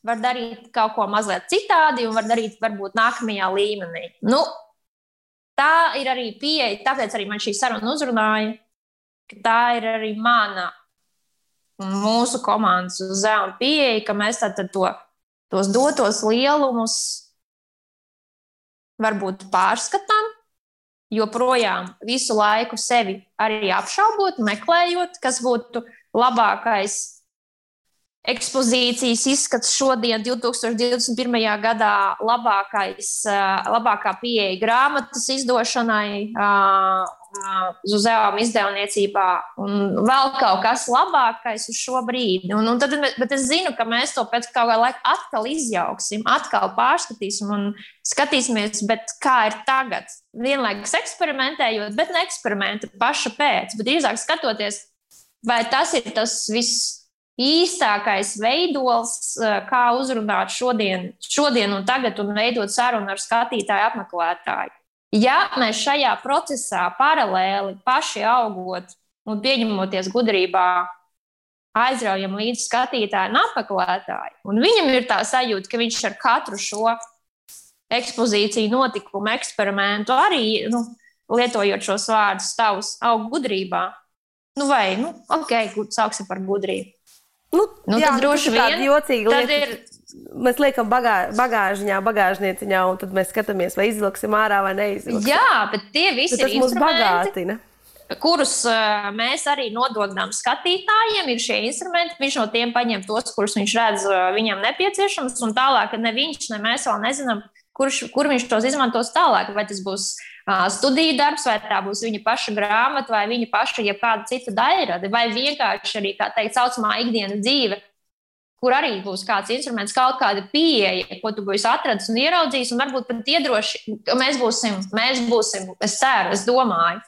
var darīt kaut ko mazliet citādi un var darīt varbūt nākamajā līmenī. Nu, tā ir arī pieeja, tāpēc arī man šī saruna uzrunāja, ka tā ir arī mana un mūsu komandas uzdevuma pieeja, ka mēs tātad to, tos dotos lielumus varbūt pārskatām, joprojām visu laiku sevi arī apšaubot, meklējot, kas būtu labākais ekspozīcijas izskats šodien, 2021. gadā, labākais, labākā pieeja grāmatas izdošanai, uz uzdevuma izdevniecībā, un vēl kaut kas labākais uz šo brīdi. Un, un tad, bet es zinu, ka mēs to pēc kāda laika atkal izjauksim, atkal pārskatīsim un skatīsimies, kā ir tagad. Vienlaikus eksperimentējot, bet ne eksperimenta paša pēc, bet drīzāk skatoties, vai tas ir tas viss īstākais veidols, kā uzrunāt šodien, šodien un tagad un veidot sarunu ar skatītāju apmeklētāju. Ja mēs šajā procesā paralēli paši augot un pieņemoties gudrībā, aizraujam līdz skatītāju un apmeklētāju, un viņam ir tā sajūta, ka viņš ar katru šo ekspozīciju, notikumu, eksperimentu arī nu, lietojot šos vārdus, tavus aug gudrībā. Nu, vai, nu, ok, sāksim par gudrību. Nu, nu, jā, tad droši vien jocīgi tad ir. Mēs liekam bagā, bagāžņā, bagāžnieciņā, un tad mēs skatāmies, vai izliksim ārā vai neizliksim. Jā, bet tie visi bet tas mūs bagātina. Kurus uh, mēs arī nododam skatītājiem, ir šie instrumenti. Viņš no tiem paņem tos, kurus viņš redz, uh, viņam nepieciešams, un tālāk, ne viņš, ne mēs vēl nezinām, kurš, kur viņš tos izmantos tālāk. Vai tas būs uh, studiju darbs, vai tā būs viņa paša grāmata, vai viņa paša jebkāda cita daļrade, vai vienkārši arī tā teikt, saucamā ikdienas dzīve. Kur arī būs kāds instruments, kaut kāda pieeja, ko tu būsi atradzis un ieraudzījis, un varbūt pat iedroši, ka mēs būsim, mēs būsim, es ceru, es domāju,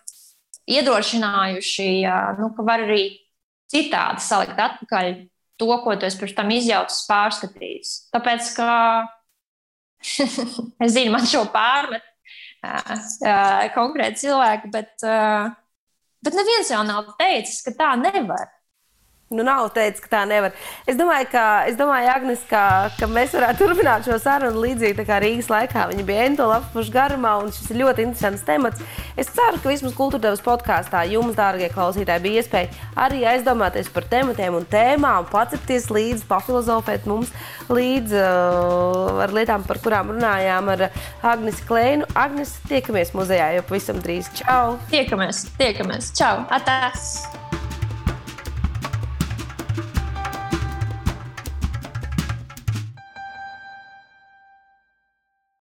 iedrošinājuši, nu, ka var arī citādi salikt atpakaļ to, ko tu esi pirms tam izjaucis, pārskatījis. Tāpēc, ka es zinu, man šo pārmet uh, konkrēti cilvēki, bet, uh, bet neviens jau nav teicis, ka tā nevar. Nu, nav teicis, ka tā nevar. Es domāju, ka, es domāju Agnes, ka, ka mēs varētu turpināt šo sarunu līdzīgi kā Rīgas laikā. Viņa bija entola apakšu garumā, un šis ir ļoti interesants temats. Es ceru, ka vismaz kultūrdevas podkāstā jums, dārgie klausītāji, bija iespēja arī aizdomāties par tematiem un tēmām, pacepties līdzi, pafilozofēt mums līdzi uh, ar lietām, par kurām runājām ar Agnes Klēnu. Agnes, tiekamies muzejā jau pavisam drīz. Čau! Tiekamies, tiekamies! Čau! Atās!